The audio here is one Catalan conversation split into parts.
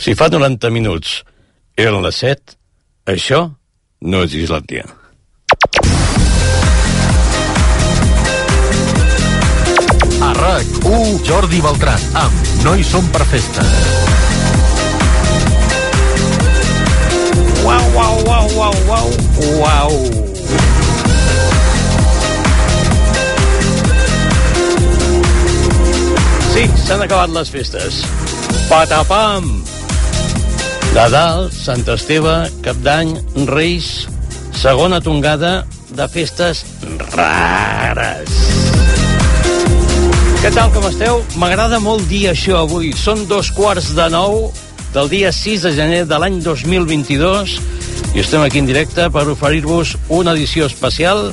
Si fa 90 minuts eren les 7, això no és Islàndia. A RAC1, Jordi Beltran, amb No hi som per festa. Uau, uau, uau, uau, uau, uau. Sí, s'han acabat les festes. Patapam! Nadal, Sant Esteve, Cap d'Any, Reis, segona tongada de festes rares. Què tal, com esteu? M'agrada molt dir això avui. Són dos quarts de nou del dia 6 de gener de l'any 2022 i estem aquí en directe per oferir-vos una edició especial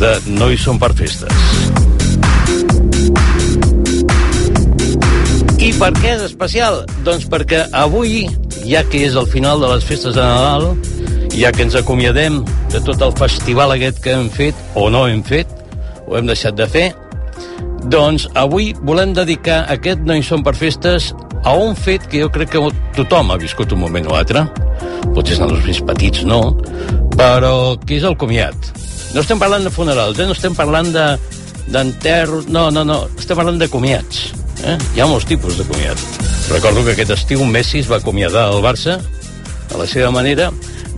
de No hi som per festes. I per què és especial? Doncs perquè avui, ja que és el final de les festes de Nadal, ja que ens acomiadem de tot el festival aquest que hem fet, o no hem fet, o hem deixat de fer, doncs avui volem dedicar aquest No hi som per festes a un fet que jo crec que tothom ha viscut un moment o altre, potser són els més petits no, però que és el comiat. No estem parlant de funerals, eh? no estem parlant de d'enterros, no, no, no, estem parlant de comiats. Eh? Hi ha molts tipus de comiat. Recordo que aquest estiu Messi es va acomiadar al Barça, a la seva manera,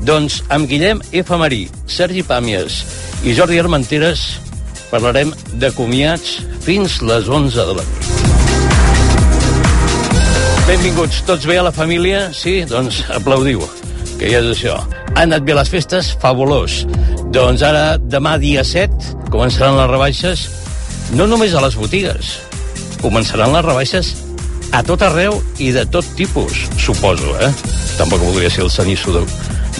doncs amb Guillem F. Marí, Sergi Pàmies i Jordi Armenteres parlarem de comiats fins les 11 de la nit. Benvinguts, tots bé a la família? Sí? Doncs aplaudiu, que ja és això. Han anat bé les festes? Fabulós. Doncs ara, demà dia 7, començaran les rebaixes, no només a les botigues, començaran les rebaixes a tot arreu i de tot tipus, suposo, eh? Tampoc voldria ser el sanisso de,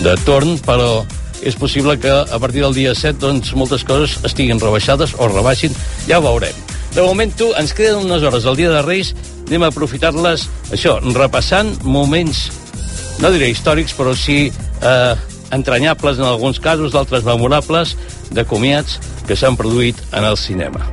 de torn, però és possible que a partir del dia 7 doncs, moltes coses estiguin rebaixades o rebaixin, ja ho veurem. De moment, tu, ens queden unes hores al dia de Reis, anem a aprofitar-les, això, repassant moments, no diré històrics, però sí eh, entranyables en alguns casos, d'altres memorables, de comiats que s'han produït en el cinema.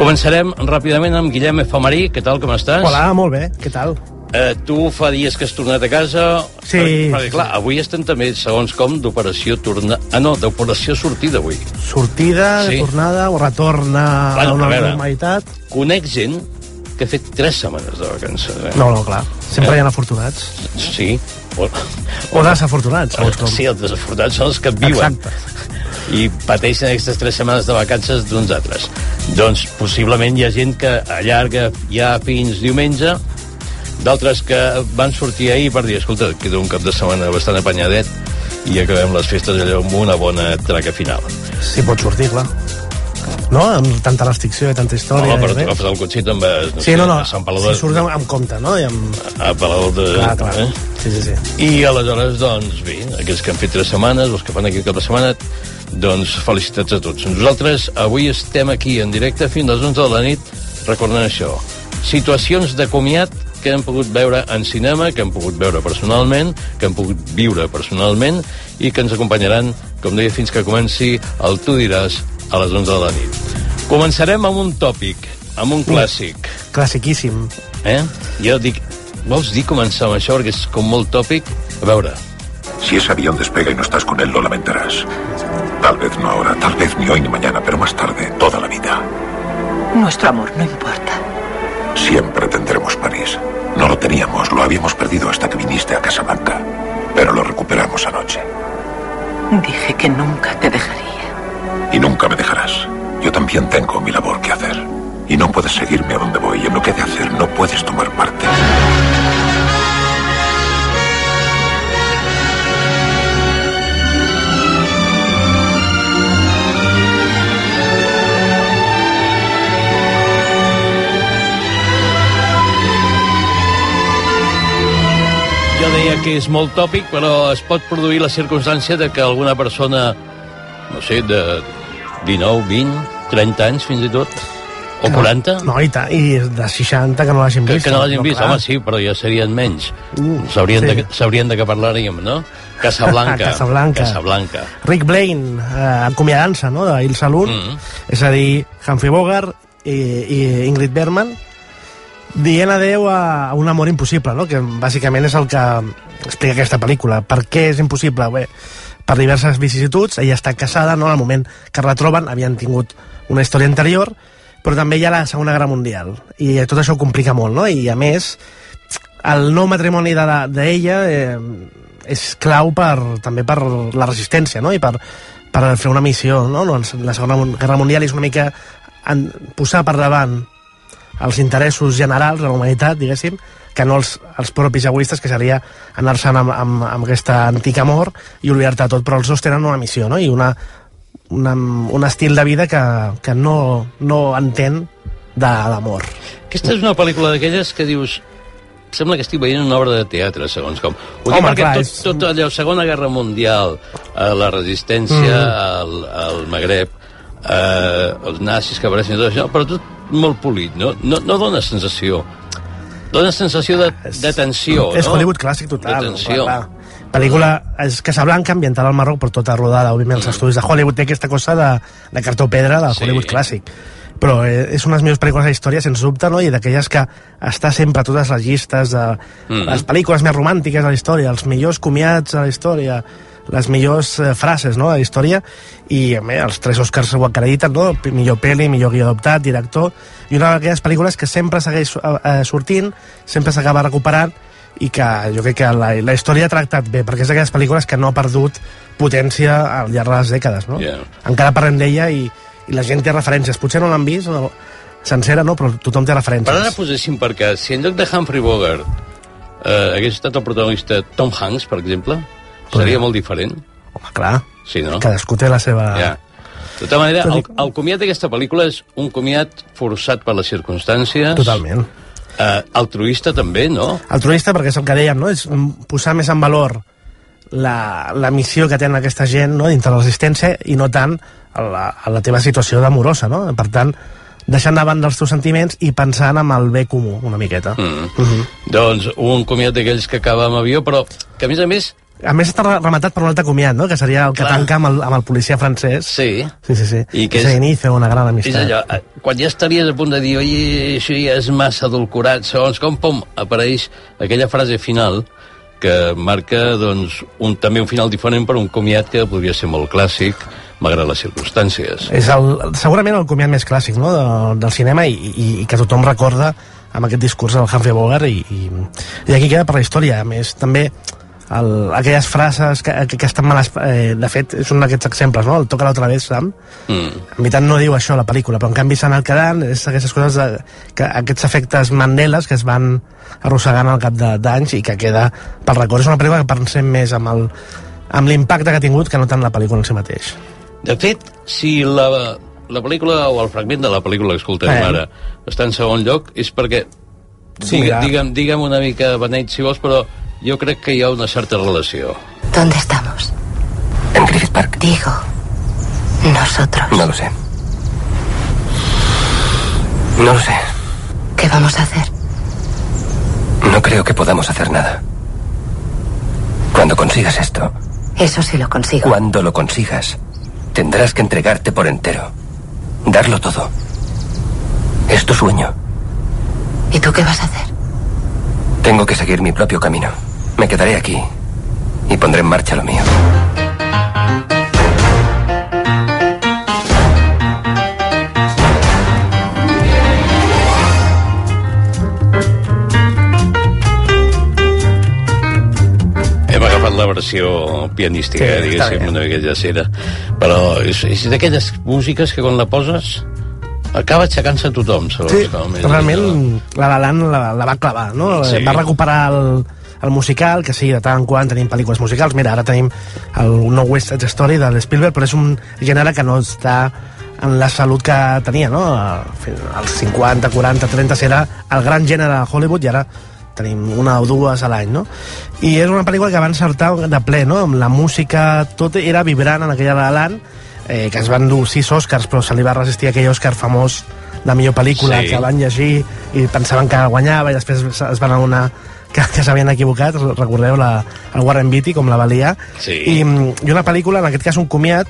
Començarem ràpidament amb Guillem F. Marí. Què tal, com estàs? Hola, molt bé, què tal? Eh, tu fa dies que has tornat a casa... Sí. Perquè, perquè clar, avui estem també, segons com, d'operació torna... Ah, no, d'operació sortida, avui. Sortida, Sí. tornada, o retorna Bueno, a una a normalitat? Conec gent que ha fet tres setmanes de vacances. Eh? No, no, clar. Sempre Eh? hi ha afortunats. Sí. O, O desafortunats, segons com. sí, els desafortunats són els que viuen. Exacte. I pateixen aquestes tres setmanes de vacances d'uns altres. Doncs possiblement hi ha gent que allarga ja fins diumenge, d'altres que van sortir ahir per dir, escolta, queda un cap de setmana bastant apanyadet i acabem les festes allò amb una bona traca final. Si pot sortir, clar. No? Amb tanta restricció i tanta història. Home, però i tu agafes el cotxe i te'n vas no Sí, sé, no, no, Sant Palau de... si surts amb, amb compte, no? I amb... a Palau de... Clar, clar. Eh? Sí, sí, sí. I aleshores, doncs, bé, aquells que han fet tres setmanes, els que fan aquí cap de setmana, doncs felicitats a tots. Nosaltres avui estem aquí en directe fins a les 11 de la nit recordant això. Situacions de comiat que hem pogut veure en cinema, que hem pogut veure personalment, que hem pogut viure personalment i que ens acompanyaran, com deia, fins que comenci el Tu diràs a les 11 de la nit. Començarem amb un tòpic, amb un clàssic. Classiquíssim. Eh? Jo dic, vols dir començar amb això perquè és com molt tòpic? A veure, Si ese avión despega y no estás con él, lo lamentarás. Tal vez no ahora, tal vez ni hoy ni mañana, pero más tarde, toda la vida. Nuestro amor no importa. Siempre tendremos París. No lo teníamos, lo habíamos perdido hasta que viniste a Casablanca. Pero lo recuperamos anoche. Dije que nunca te dejaría. Y nunca me dejarás. Yo también tengo mi labor que hacer. Y no puedes seguirme a donde voy. En lo que he de hacer no puedes tomar parte. Deia que és molt tòpic, però es pot produir la circumstància de que alguna persona, no sé, de 19, 20, 30 anys fins i tot, o 40, No, i, ta, i de 60 que no l'hagin que, vist. que no l'hagin vist, clar. home, sí, però ja serien menys. Mm, Sabrien, sí. de, de què parlaríem, no? Casablanca. Casablanca. Casablanca. Rick Blaine, eh, acomiadant-se, no?, d'Il Saloon, Mm. és a dir, Humphrey Bogart i, i Ingrid Bergman, dient adeu a, un amor impossible, no? que bàsicament és el que explica aquesta pel·lícula. Per què és impossible? Bé, per diverses vicissituds, ella està casada, no? al moment que es retroben havien tingut una història anterior, però també hi ha la Segona Guerra Mundial, i tot això ho complica molt, no? i a més, el nou matrimoni d'ella de, de eh, és clau per, també per la resistència, no? i per, per fer una missió, no? La Segona Guerra Mundial és una mica en, posar per davant els interessos generals de la humanitat, diguéssim, que no els, els propis egoistes, que seria anar-se'n amb, amb, amb aquesta antic amor i oblidar-te tot, però els dos tenen una missió, no? I una, una, un estil de vida que, que no, no entén d'amor. Aquesta és una pel·lícula d'aquelles que dius sembla que estic veient una obra de teatre, segons com. Ho Home, dic perquè clar, tot, tot allò, Segona Guerra Mundial, eh, la resistència Mm. al, al Magreb, eh, els nazis que apareixen i tot això, però tot molt polit, no? No, no dona sensació. Dona sensació de, de tensió, És no? Hollywood clàssic total. De tensió. clar, clar. Pel·lícula és Casablanca, ambientada al Marroc, però tota rodada, òbviament, als estudis de Hollywood. Té aquesta cosa de, de cartó pedra del Sí. Hollywood clàssic. Però eh, és una de les millors pel·lícules de història, sens dubte, no? i d'aquelles que està sempre a totes les llistes de Mhm. les pel·lícules més romàntiques de la història, els millors comiats de la història, les millors eh, frases no, de la història, i més, els tres Oscars ho acrediten, no? millor pel·li, millor guió adoptat, director, i una d'aquelles pel·lícules que sempre segueix eh, eh, sortint, sempre s'acaba recuperant, i que jo crec que la, la història ha tractat bé, perquè és d'aquelles pel·lícules que no ha perdut potència al llarg de les dècades, no? Yeah. Encara parlem d'ella i, i la gent té referències. Potser no l'han vist, o, sencera no, però tothom té referències. Per ara poséssim per cas, si en lloc de Humphrey Bogart eh, hagués estat el protagonista Tom Hanks, per exemple, seria molt diferent. Home, clar, Sí, no? cadascú té la seva... Ja. De tota manera, el, que- el comiat d'aquesta pel·lícula és un comiat forçat per les circumstàncies. Totalment. Eh, altruista també, no? Altruista, perquè és el que dèiem, no? és posar més en valor la, la missió que tenen aquesta gent no? dintre de la resistència i no tant a la, a la teva situació d'amorosa, no? Per tant, deixant davant dels teus sentiments i pensant en el bé comú, una miqueta. Mm. Mhm. Doncs un comiat d'aquells que acaba amb avió, però que a més a més... A més està re- rematat per un altre comiat, no? Que seria el que Clar. tanca amb el, amb el policia francès. Sí, Sí, sí, sí. I que és- inicio, una gran és amistat. allò, eh, quan ja estaries a punt de dir oi, això ja és massa adulcorat, segons com, pom, apareix aquella frase final que marca doncs, un, també un final diferent per un comiat que podria ser molt clàssic, malgrat les circumstàncies. És el, segurament el comiat més clàssic no? de, del cinema i, i, i que tothom recorda amb aquest discurs del Humphrey Bogart i, i, i aquí queda per la història. A més, també el, aquelles frases que, que, que estan mal... es- Eh, de fet, és un d'aquests exemples, no? El toca l'altra vegada, Sam. Mm. En veritat no diu això a la pel·lícula, però en canvi s'ha anat quedant és aquestes coses, de, que, aquests efectes Mandeles que es van arrossegant al cap de- d'anys i que queda pel record. És una pel·lícula que pensem més amb el amb l'impacte que ha tingut que no tant la pel·lícula en si mateix. De fet, si la, la pel·lícula o el fragment de la pel·lícula que escoltem Eh. ara està en segon lloc, és perquè, Sí, digue'm, digue'm una mica beneit, si vols, però jo crec que hi ha una certa relació. ¿Dónde estamos? En Griffith Park. Digo, nosotros. No lo sé. No lo sé. ¿Qué vamos a hacer? No creo que podamos hacer nada. Cuando consigas esto, Eso sí lo consigo. cuando lo consigas, tendrás que entregarte por entero. Darlo todo. Es tu sueño. ¿Y tú qué vas a hacer? Tengo que seguir mi propio camino. Me quedaré aquí y pondré en marcha lo mío. La versió pianística, Sí, diguéssim, una mica llacera. Però és, és d'aquelles músiques que quan la poses acaba aixecant-se tothom, segons Sí, com. Realment la La Land la, la va clavar, no? Sí. Va recuperar el, el musical, que sí, de tant en quant tenim pel·lícules musicals. Mira, ara tenim el No West Side Story de Spielberg, però és un gènere que no està en la salut que tenia, no? Als 50, 40, 30 era el gran gènere de Hollywood i ara tenim una o dues a l'any, no? I és una pel·lícula que va encertar de ple, no? Amb la música, tot era vibrant en aquella La La Land, eh, que es van dur sis Oscars, però se li va resistir aquell Oscar famós de millor pel·lícula Sí. que van llegir i pensaven que guanyava i després es van adonar que, que s'havien equivocat, recordeu la, el Warren Beatty com la valia Sí. I, i una pel·lícula, en aquest cas un comiat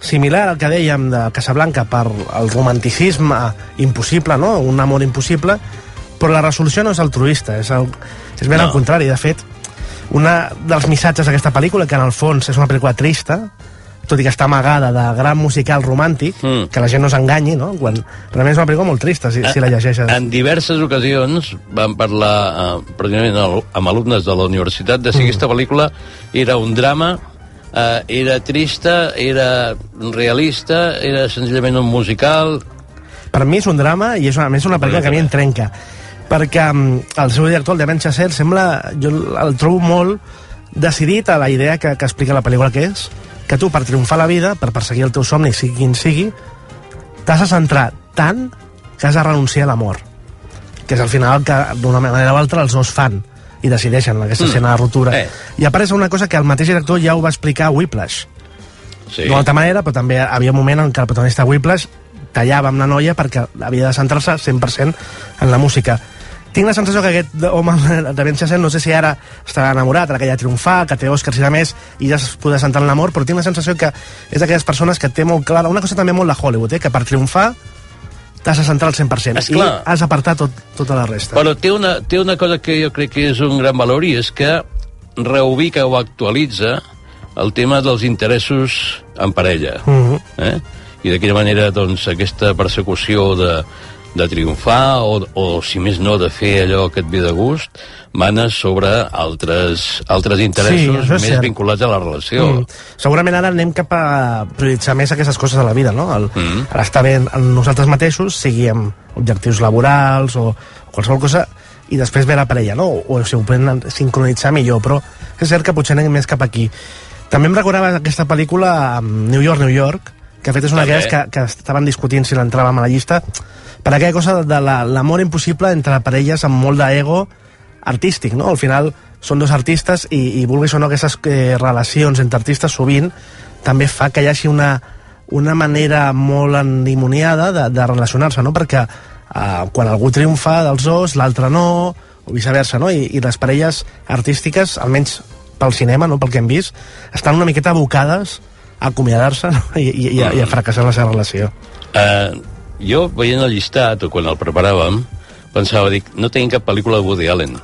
similar al que dèiem de Casablanca per el romanticisme impossible, no? un amor impossible però la resolució no és altruista, és, el, és ben No. al contrari. De fet, una dels missatges d'aquesta pel·lícula, que en el fons és una pel·lícula trista, tot i que està amagada de gran musical romàntic, Mm. que la gent no s'enganyi, no? Quan, realment és una pel·lícula molt trista, si, si la llegeixes. En diverses ocasions vam parlar eh, precisament amb alumnes de la universitat de si Mm. aquesta pel·lícula era un drama, eh, era trista, era realista, era senzillament un musical... Per mi és un drama i és una, més una pel·lícula que a mi em trenca perquè um, el seu director, el Demian Chazelle, sembla, jo el trobo molt decidit a la idea que, que explica la pel·lícula que és que tu per triomfar la vida, per perseguir el teu somni, sigui quin sigui, t'has de centrar tant que has de renunciar a l'amor que és al final que d'una manera o altra els dos fan i decideixen aquesta Mm. escena de ruptura Eh. i apareix una cosa que el mateix director ja ho va explicar a Whiplash Sí. d'una altra manera, però també havia un moment en què el protagonista Whiplash tallava amb la noia perquè havia de centrar-se 100% en la música. Tinc la sensació que aquest home de Ben Chazelle, no sé si ara està enamorat, ara que ja ha triomfat, que té Oscars i de més, i ja es podrà centrar en l'amor, però tinc la sensació que és d'aquelles persones que té molt clara, una cosa també molt de Hollywood, eh, que per triomfar t'has de centrar al 100% i Esclar. has d'apartar tot, tota la resta. Però té una, té una cosa que jo crec que és un gran valor i és que reubica o actualitza el tema dels interessos en parella. Mhm. eh? I d'aquella manera, doncs, aquesta persecució de, de triomfar o, o, si més no, de fer allò que et ve de gust, mana sobre altres, altres interessos és més cert. vinculats a la relació. Mm. Segurament ara anem cap a prioritzar més aquestes coses a la vida, no? El, Mm. Ara està bé en nosaltres mateixos, sigui amb objectius laborals o qualsevol cosa, i després ve la parella, no? O, o si ho poden sincronitzar millor, però és cert que potser anem més cap aquí. També em recordava aquesta pel·lícula um, New York, New York, que de fet és una d'aquelles que, que estaven discutint si l'entràvem a la llista, per aquella cosa de la- l'amor impossible entre parelles amb molt d'ego artístic, no? Al final són dos artistes i, i vulguis o no aquestes eh, relacions entre artistes sovint també fa que hi hagi una, una manera molt endimoniada de, de relacionar-se, no? Perquè eh, quan algú triomfa dels dos, l'altre no, o viceversa, no? I, I les parelles artístiques, almenys pel cinema, no pel que hem vist, estan una miqueta abocades a acomiadar-se no? I, i, i, a, i a fracassar la seva relació. Uh, jo, veient el llistat, o quan el preparàvem, pensava, dic, no tenim cap pel·lícula de Woody Allen.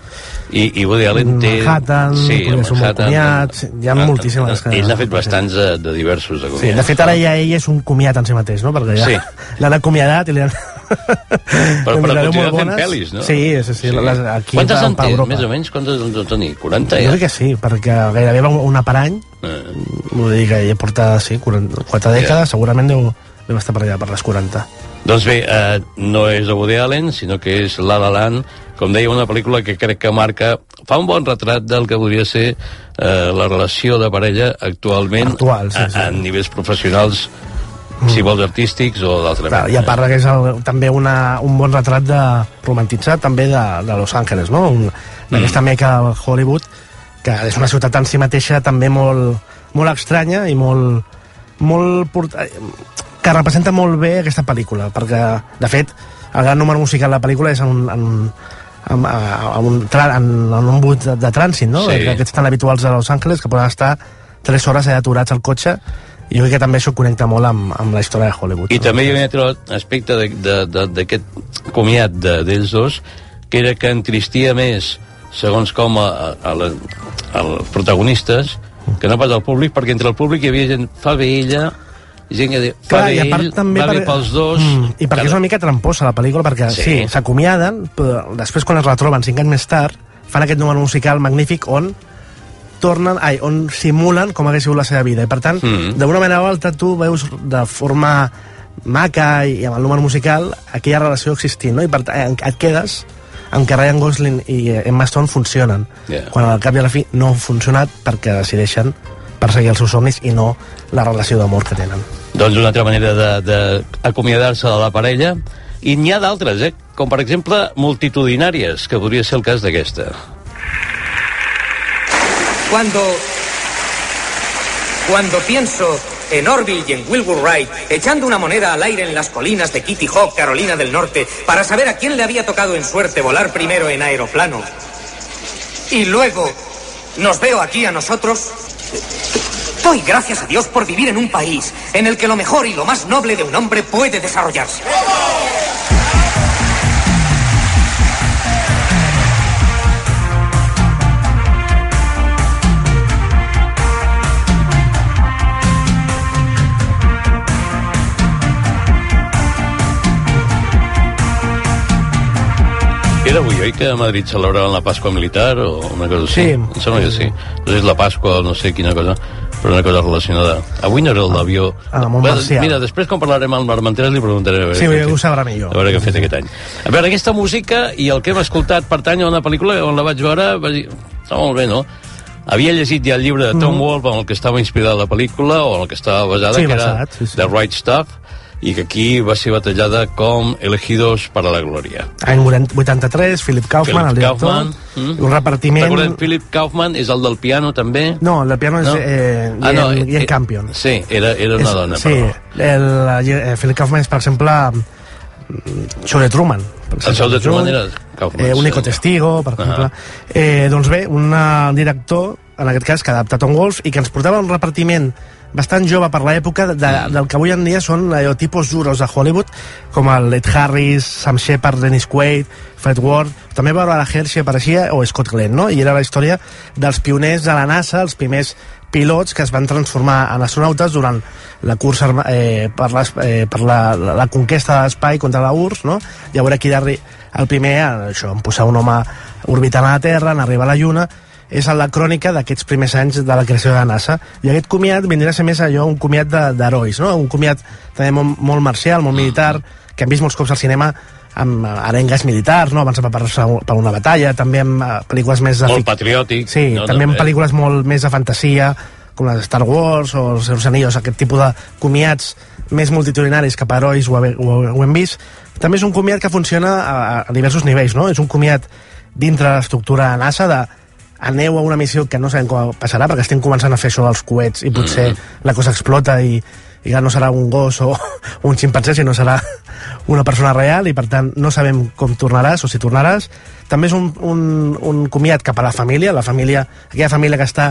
I, i Woody Allen té... Manhattan, sí, Manhattan, comiat, sí, hi ha moltíssimes que- Ell n'ha fet bastants de, de diversos, de Sí, de fet, ara ja ell és un comiat en si mateix, no? Perquè ja Sí. l'han acomiadat i li han... Però, però continua molt fent bones. pel·lis, no? Sí, sí, sí. Les, aquí Quantes en té, més o menys? Quantes en tenir? 40 Jo ja? crec que sí, perquè gairebé una per any, Eh, vull dir que ja porta, sí, 40, 4 dècades, segurament deu, deu estar per allà, per les 40. doncs bé, eh, no és de Woody Allen, sinó que és La La Land, com deia, una pel·lícula que crec que marca, fa un bon retrat del que podria ser eh, la relació de parella actualment Actual, sí, a, sí. a nivells professionals, si vols artístics o d'altra Clar, I a part que és el, també una, un bon retrat de romantitzat també de, de Los Angeles, no? Un, d'aquesta Mm. meca de Hollywood, que és una ciutat en si mateixa també molt, molt estranya i molt, molt port... que representa molt bé aquesta pel·lícula, perquè, de fet, el gran número musical de la pel·lícula és en, en, en, en, un, en, en un but de, de trànsit, no? Sí. Que Aquests tan habituals a Los Angeles, que poden estar 3 hores allà aturats al cotxe, i jo crec que també això connecta molt amb, amb la història de Hollywood. I no? també hi havia un altre aspecte de- de- de- d'aquest comiat de- d'ells dos, que era que entristia més, segons com a, a, la, als protagonistes, que no pas al públic, perquè entre el públic hi havia gent, fa bé ella, gent que diu, fa Clar, bé i a part ell, també va bé per- pels dos... Mm, I perquè és una mica tramposa la pel·lícula, perquè Sí. sí, s'acomiaden, però després quan es retroben cinc anys més tard, fan aquest número musical magnífic on tornen, ai, on simulen com hagués sigut la seva vida. I per tant, Mm. d'una manera o altra, tu veus de forma maca i amb el número musical aquella relació existint, no? I per tant, et quedes en què Ryan Gosling i Emma Stone funcionen. Yeah. Quan al cap i a la fi no han funcionat perquè decideixen perseguir els seus somnis i no la relació d'amor que tenen. Doncs una altra manera d'acomiadar-se de, de la parella. I n'hi ha d'altres, eh? com per exemple multitudinàries, que podria ser el cas d'aquesta. Cuando. Cuando pienso en Orville y en Wilbur Wright echando una moneda al aire en las colinas de Kitty Hawk, Carolina del Norte, para saber a quién le había tocado en suerte volar primero en aeroplano. Y luego nos veo aquí a nosotros. Doy gracias a Dios por vivir en un país en el que lo mejor y lo más noble de un hombre puede desarrollarse. Era avui, oi, que a Madrid celebraven la Pasqua Militar o una cosa així? Sí. Em sembla que sí. No sé si és la Pasqua o no sé quina cosa, però una cosa relacionada. Avui no era el d'avió... Ah, mira, després quan parlarem amb l'Armenteres li preguntaré a veure, Sí, ho sabrà millor. a veure què ha fet aquest any. A veure, aquesta música i el que hem escoltat pertany a una pel·lícula quan la vaig veure va dir, està molt bé, no? Havia llegit ja el llibre de Tom Wolfe en el que estava inspirada la pel·lícula o en el que estava basada, Mm. Sí, que era basat, sí, sí. The Right Stuff, i que aquí va ser batallada com Elegidos para la Gloria. Any 83, Philip Kaufman, el Philip director, Kaufman, mm. un repartiment... Recordem, Philip Kaufman és el del piano, també? No, el piano és No? eh, Ah, no, Ian, eh, Ian eh, Campion. Sí, era, era una És- dona, sí, perdó. el, eh, Philip Kaufman és, per exemple, mm, Show de Truman. El show de Truman era Kaufman, Eh, Único sí. Testigo, per exemple. Eh, doncs bé, un eh, director, en aquest cas, que adapta Tom Wolfe, i que ens portava un repartiment bastant jove per l'època de, Mm. del que avui en dia són allò, tipus juros de Hollywood com el Ed Harris, Sam Shepard, Dennis Quaid, Fred Ward també Barbara Hershey apareixia o Scott Glenn no? i era la història dels pioners de la NASA els primers pilots que es van transformar en astronautes durant la cursa eh, per, les, eh, per la, la, la conquesta de l'espai contra la URSS no? i a veure qui darri el primer a, això, en posar un home orbitant a la Terra en arribar a la Lluna és la crònica d'aquests primers anys de la creació de la NASA i aquest comiat vindrà a ser més allò un comiat de- d'herois, no? un comiat també molt, molt marcial, molt militar que hem vist molts cops al cinema amb eh, arengues militars, no? abans de preparar-se per una batalla, també amb eh, pel·lícules més de Molt patriòtic. Sí, no, també en pel·lícules molt més de fantasia, com les Star Wars o els seus anillos, aquest tipus de comiats més multitudinaris cap a herois ho, ho, ho hem vist. També és un comiat que funciona a, a diversos nivells, no? És un comiat dintre de l'estructura NASA de aneu a una missió que no sabem com passarà perquè estem començant a fer això dels coets i potser la cosa explota i, i ja no serà un gos o un ximpancé sinó serà una persona real i per tant no sabem com tornaràs o si tornaràs. També és un, un, un comiat cap a la família la família, aquella família que està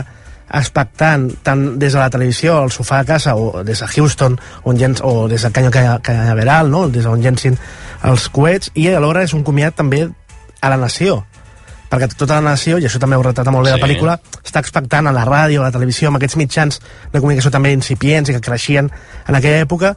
expectant tant des de la televisió al sofà de casa o des de Houston on llenç, o des del Canyo Canya- Canyaveral no? des d'on llencin els coets i alhora és un comiat també a la nació perquè tota la nació, i això també ho retrata molt bé Sí. la pel·lícula, està expectant a la ràdio, a la televisió, amb aquests mitjans de comunicació també incipients i que creixien en aquella època,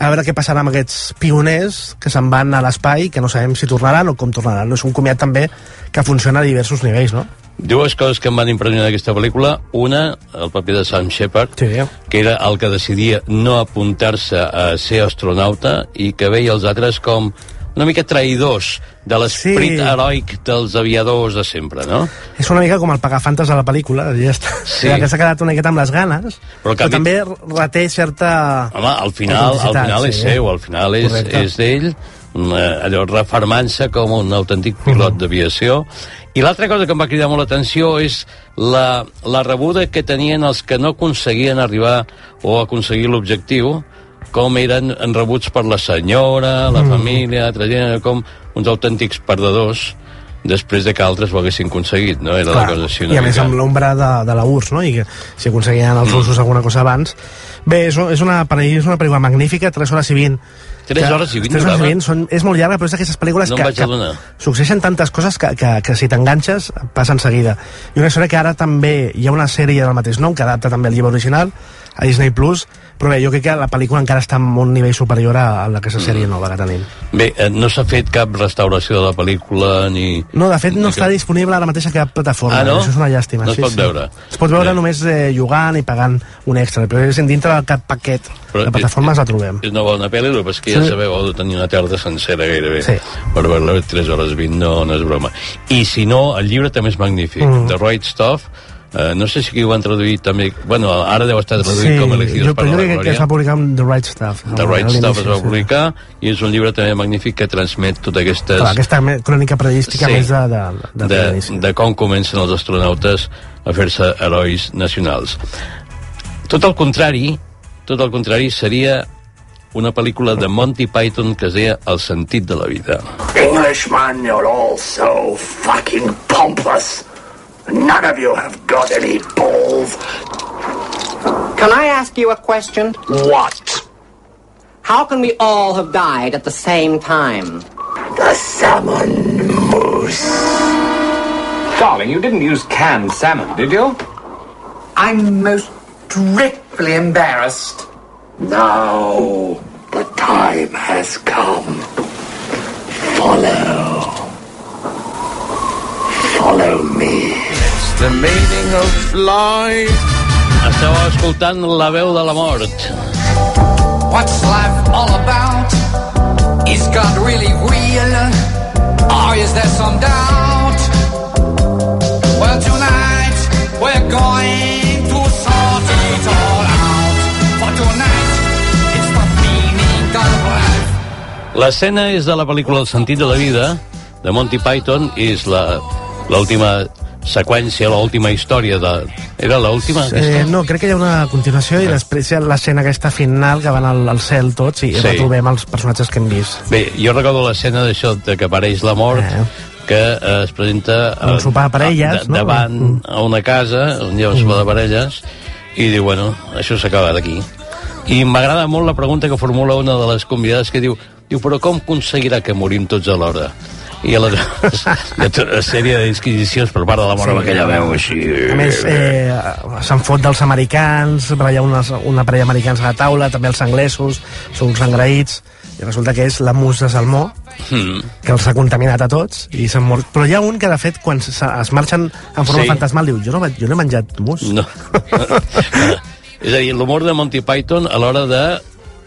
a veure què passarà amb aquests pioners que se'n van a l'espai que no sabem si tornaran o com tornaran. No? És un comiat també que funciona a diversos nivells, no? Dues coses que em van impressionar d'aquesta pel·lícula. Una, el paper de Sam Shepard, Sí. que era el que decidia no apuntar-se a ser astronauta i que veia els altres com una mica traïdors de l'esperit Sí. heroic dels aviadors de sempre, no? És una mica com el pagafantes de la pel·lícula, ja està. Sí. Sí. que s'ha quedat una miqueta amb les ganes, Però però, a mi- també reté certa... Home, al final, al final és sí. seu, al final és, Correcte. és d'ell, eh, allò refermant-se com un autèntic pilot d'aviació. I l'altra cosa que em va cridar molt l'atenció és la, la rebuda que tenien els que no aconseguien arribar o aconseguir l'objectiu, com eren rebuts per la senyora, la família, altra gent, com uns autèntics perdedors després de que altres ho haguessin aconseguit, no? Era la cosa així una I a més mica. amb l'ombra de, de la URSS, no? I que si aconseguien els russos alguna cosa abans... Bé, és, és, una, és una pel·lícula magnífica, 3 hores i 20. Tres que- hores i vint tres hores durava? i 20 són, és molt llarga, però és d'aquestes pel·lícules No que, que succeeixen tantes coses que, que, que si t'enganxes passen seguida. I una història que ara també hi ha una sèrie del mateix nom que adapta també el llibre original a Disney Plus, però bé, jo crec que la pel·lícula encara està en un nivell superior a, la que aquesta sèrie nova que tenim. Bé, eh, no s'ha fet cap restauració de la pel·lícula ni... No, de fet no ni està cap- disponible ara mateix a cap plataforma. Ah, no? Això és una llàstima. No es sí, pot sí. veure. Es pot veure Bé. només eh, jugant i pagant un extra, però és dintre de cap paquet Però de plataformes la trobem. És una bona pel·li, però és que ja Sí. sabeu, heu de tenir una tarda sencera gairebé. Sí. Per veure-la 3 hores 20 no, no és broma. I si no, el llibre també és magnífic. Mm. The Right Stuff, eh, no sé si aquí ho han traduït també... Bueno, ara deu estar traduït Sí, com Elegidos jo, per però jo la crec que Glòria. es va publicar amb The Right Stuff. The Right Stuff es va sí. publicar i és un llibre també magnífic que transmet totes aquestes... Clar, aquesta crònica periodística Sí. més de, de, de, de, de com comencen els astronautes a fer-se herois nacionals. Tot el contrari, tot el contrari seria una pel·lícula de Monty Python que es deia El sentit de la vida. Englishman, you're all so fucking pompous. None of you have got any balls. Can I ask you a question? What? How can we all have died at the same time? The salmon moose. Darling, you didn't use canned salmon, did you? I'm most dreadfully embarrassed. Now the time has come. Follow. Follow me. The meaning of life. Esteu escoltant la veu de la mort. What's life all about? Is God really real? Or is there some doubt? Well, tonight we're going to sort it all out. For tonight, it's the meaning of life. L'escena és de la pel·lícula El sentit de la vida, de Monty Python, i és la l'última seqüència, l'última història de... Era l'última? Eh, no, crec que hi ha una continuació i després hi ha l'escena aquesta final que van al, al cel tots i Sí. retrobem els personatges que hem vist. Bé, jo recordo l'escena d'això de que apareix la mort, Eh. que eh, es presenta Un sopar de parelles, no? davant Mm. a una casa on hi ha un sopar de parelles i diu, bueno, això s'acaba d'aquí. I m'agrada molt la pregunta que formula una de les convidades que diu, diu però com aconseguirà que morim tots alhora? I aleshores ha tota una sèrie d'inquisicions per part de la mort Sí. amb aquella veu així... A més, eh, se'n fot dels americans, hi ha una, una parella americans a la taula, també els anglesos, són uns engraïts, i resulta que és la mus de Salmó, Mm. que els ha contaminat a tots, i s'han mort. Però hi ha un que, de fet, quan se- es marxen en forma Sí. fantasmal, diu, jo no, jo no he menjat mus. No. és a dir, l'humor de Monty Python a l'hora de,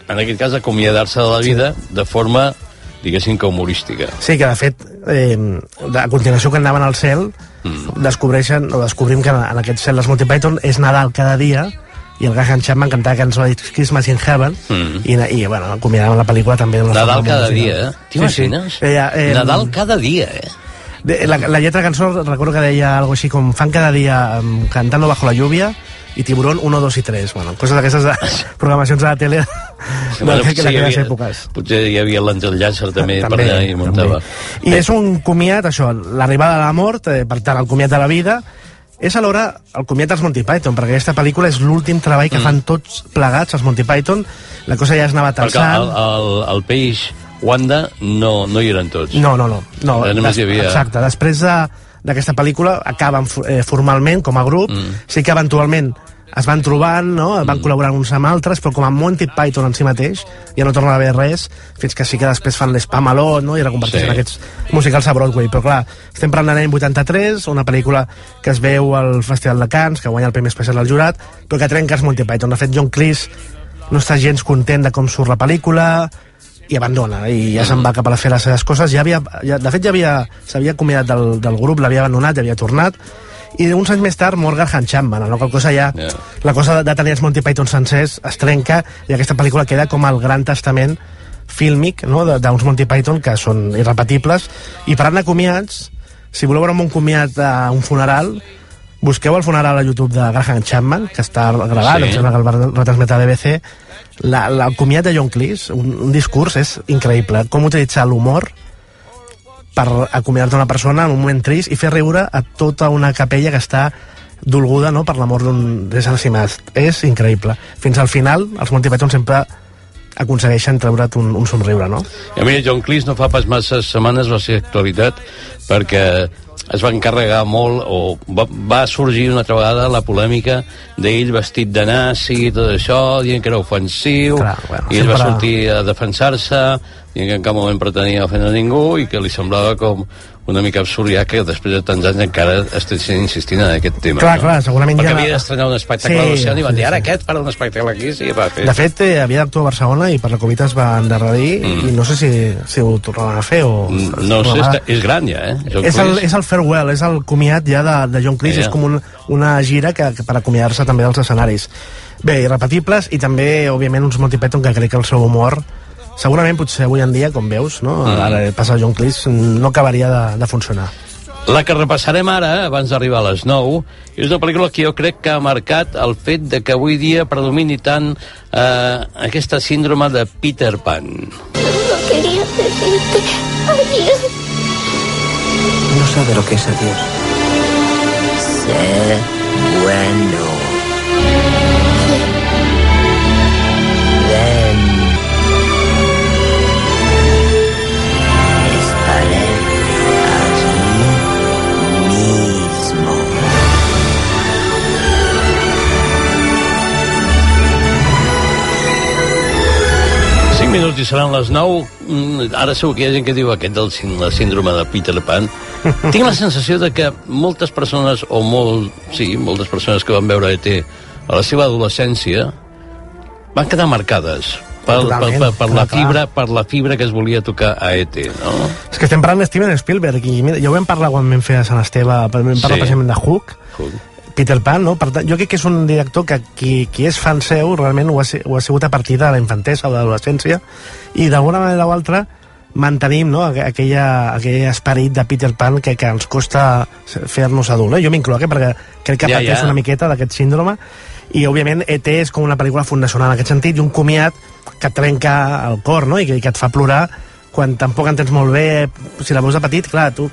en aquest cas, acomiadar-se de la vida de forma, diguéssim, que humorística. Sí, que de fet, eh, a continuació que anaven al cel, mm. descobreixen, o descobrim que en aquest cel dels Monty Python és Nadal cada dia, i el Graham Chapman cantava cançó de Christmas in Heaven, Mm. i, i bueno, acomiadaven la pel·lícula també d'una Nadal cada dia, eh? T'imagines? Eh, eh, Nadal cada dia, eh? De, la, la lletra de cançó recordo que deia algo així com fan cada dia um, cantando bajo la lluvia i Tiburón 1, 2 i 3 bueno, coses d'aquestes de programacions de la tele de, Bueno, de, potser de hi aquelles havia- èpoques Potser hi havia l'Àngel Llàcer també, per allà i muntava. i és un comiat, això, l'arribada de la mort, eh, per tant, el comiat de la vida, és alhora el comiat dels Monty Python, perquè aquesta pel·lícula és l'últim treball que Mm. fan tots plegats, els Monty Python. La cosa ja es anava Perquè el, el, el peix Wanda no, no hi eren tots. No, no, no. no Eh, només hi havia... Exacte, després de- d'aquesta pel·lícula acaben eh, formalment com a grup, mm. sí que eventualment es van trobant, no? van mm. col·laborar uns amb altres, però com a Monty Python en si mateix ja no torna a haver res, fins que sí que després fan l'Espamalot no? i reconverteixen Sí. aquests musicals a Broadway. Però clar, estem parlant de l'any 83, una pel·lícula que es veu al Festival de Cannes, que guanya el Premi Especial al jurat, però que trenca els Monty Python. De fet, John Cleese no està gens content de com surt la pel·lícula i abandona, i ja se'n va cap a fer les seves coses. Ja havia, ja, de fet, ja havia s'havia acomiadat del, del grup, l'havia abandonat, ja havia tornat, i uns anys més tard mor Graham Chapman, no? qual cosa ja Yeah. la cosa de, de tenir els Monty Python sencers es trenca i aquesta pel·lícula queda com el gran testament fílmic no? de- d'uns Monty Python que són irrepetibles i parlant de comiats si voleu veure un bon comiat a un funeral busqueu el funeral a YouTube de Graham Chapman que està gravat, Sí. em sembla que el va retransmet a BBC la, la, el comiat de John Cleese un, un discurs és increïble com utilitzar l'humor per acomiadar-te una persona en un moment trist i fer riure a tota una capella que està dolguda no, per l'amor d'un d'ésser estimat. És increïble. Fins al final, els Monty Python sempre aconsegueixen treure't un, un somriure, no? I a mi John Cleese no fa pas massa setmanes va ser actualitat perquè es va encarregar molt o va, va sorgir una altra vegada la polèmica d'ell vestit de nazi i tot això, dient que era ofensiu Clar, bueno, i ell va sortir a defensar-se dient que en cap moment pretenia ofendre ningú i que li semblava com una mica absurd ja que després de tants anys encara estiguessin insistint en aquest tema Clar, no? clar, segurament perquè ja- havia d'estrenar un espectacle Sí, sí, d'oceà i van sí, dir ara sí. aquest farà un espectacle aquí sí, va fer De fet, eh, havia d'actuar a Barcelona i per la Covid es va endarrerir mm. i no sé si, si ho tornaran a fer o... no sé, està, és gran ja eh? John és el, és el farewell, és el comiat ja de, de John Cleese, Ja. és com un, una gira que, que per acomiadar-se també dels escenaris. Bé, irrepetibles i també, òbviament, uns Monty Python que crec que el seu humor segurament potser avui en dia, com veus, no? Mm. ara passa John Cleese, no acabaria de, de funcionar. La que repassarem ara, abans d'arribar a les 9, és una pel·lícula que jo crec que ha marcat el fet de que avui dia predomini tant eh, aquesta síndrome de Peter Pan. No quería decirte adiós. No sabe lo que es adiós. Sé bueno. Minuts i seran les 9. Mm, Ara segur que hi ha gent que diu aquest del la síndrome de Peter Pan. Tinc la sensació de que moltes persones, o molt, sí, moltes persones que van veure ET a la seva adolescència van quedar marcades per, per, Totalment, per, per, la clar, fibra, per la fibra que es volia tocar a ET, no? És que estem parlant de Steven Spielberg i mira, ja ho vam parlar quan vam fer a Sant Esteve, vam parlar Sí. precisament de Hook, Hook. Peter Pan, no? Per tant, jo crec que és un director que qui, qui és fan seu realment ho ha, ho ha sigut a partir de la infantesa o de l'adolescència i d'alguna manera o altra mantenim no? aqu- aquella, aquell esperit de Peter Pan que, que ens costa fer-nos adults. Eh? Jo m'incloc, eh? perquè crec que Ja, pateix ja. una miqueta d'aquest síndrome i òbviament ET és com una pel·lícula fundacional en aquest sentit i un comiat que et trenca el cor no? I, que, i que et fa plorar quan tampoc entens molt bé si la veus de petit, clar, tu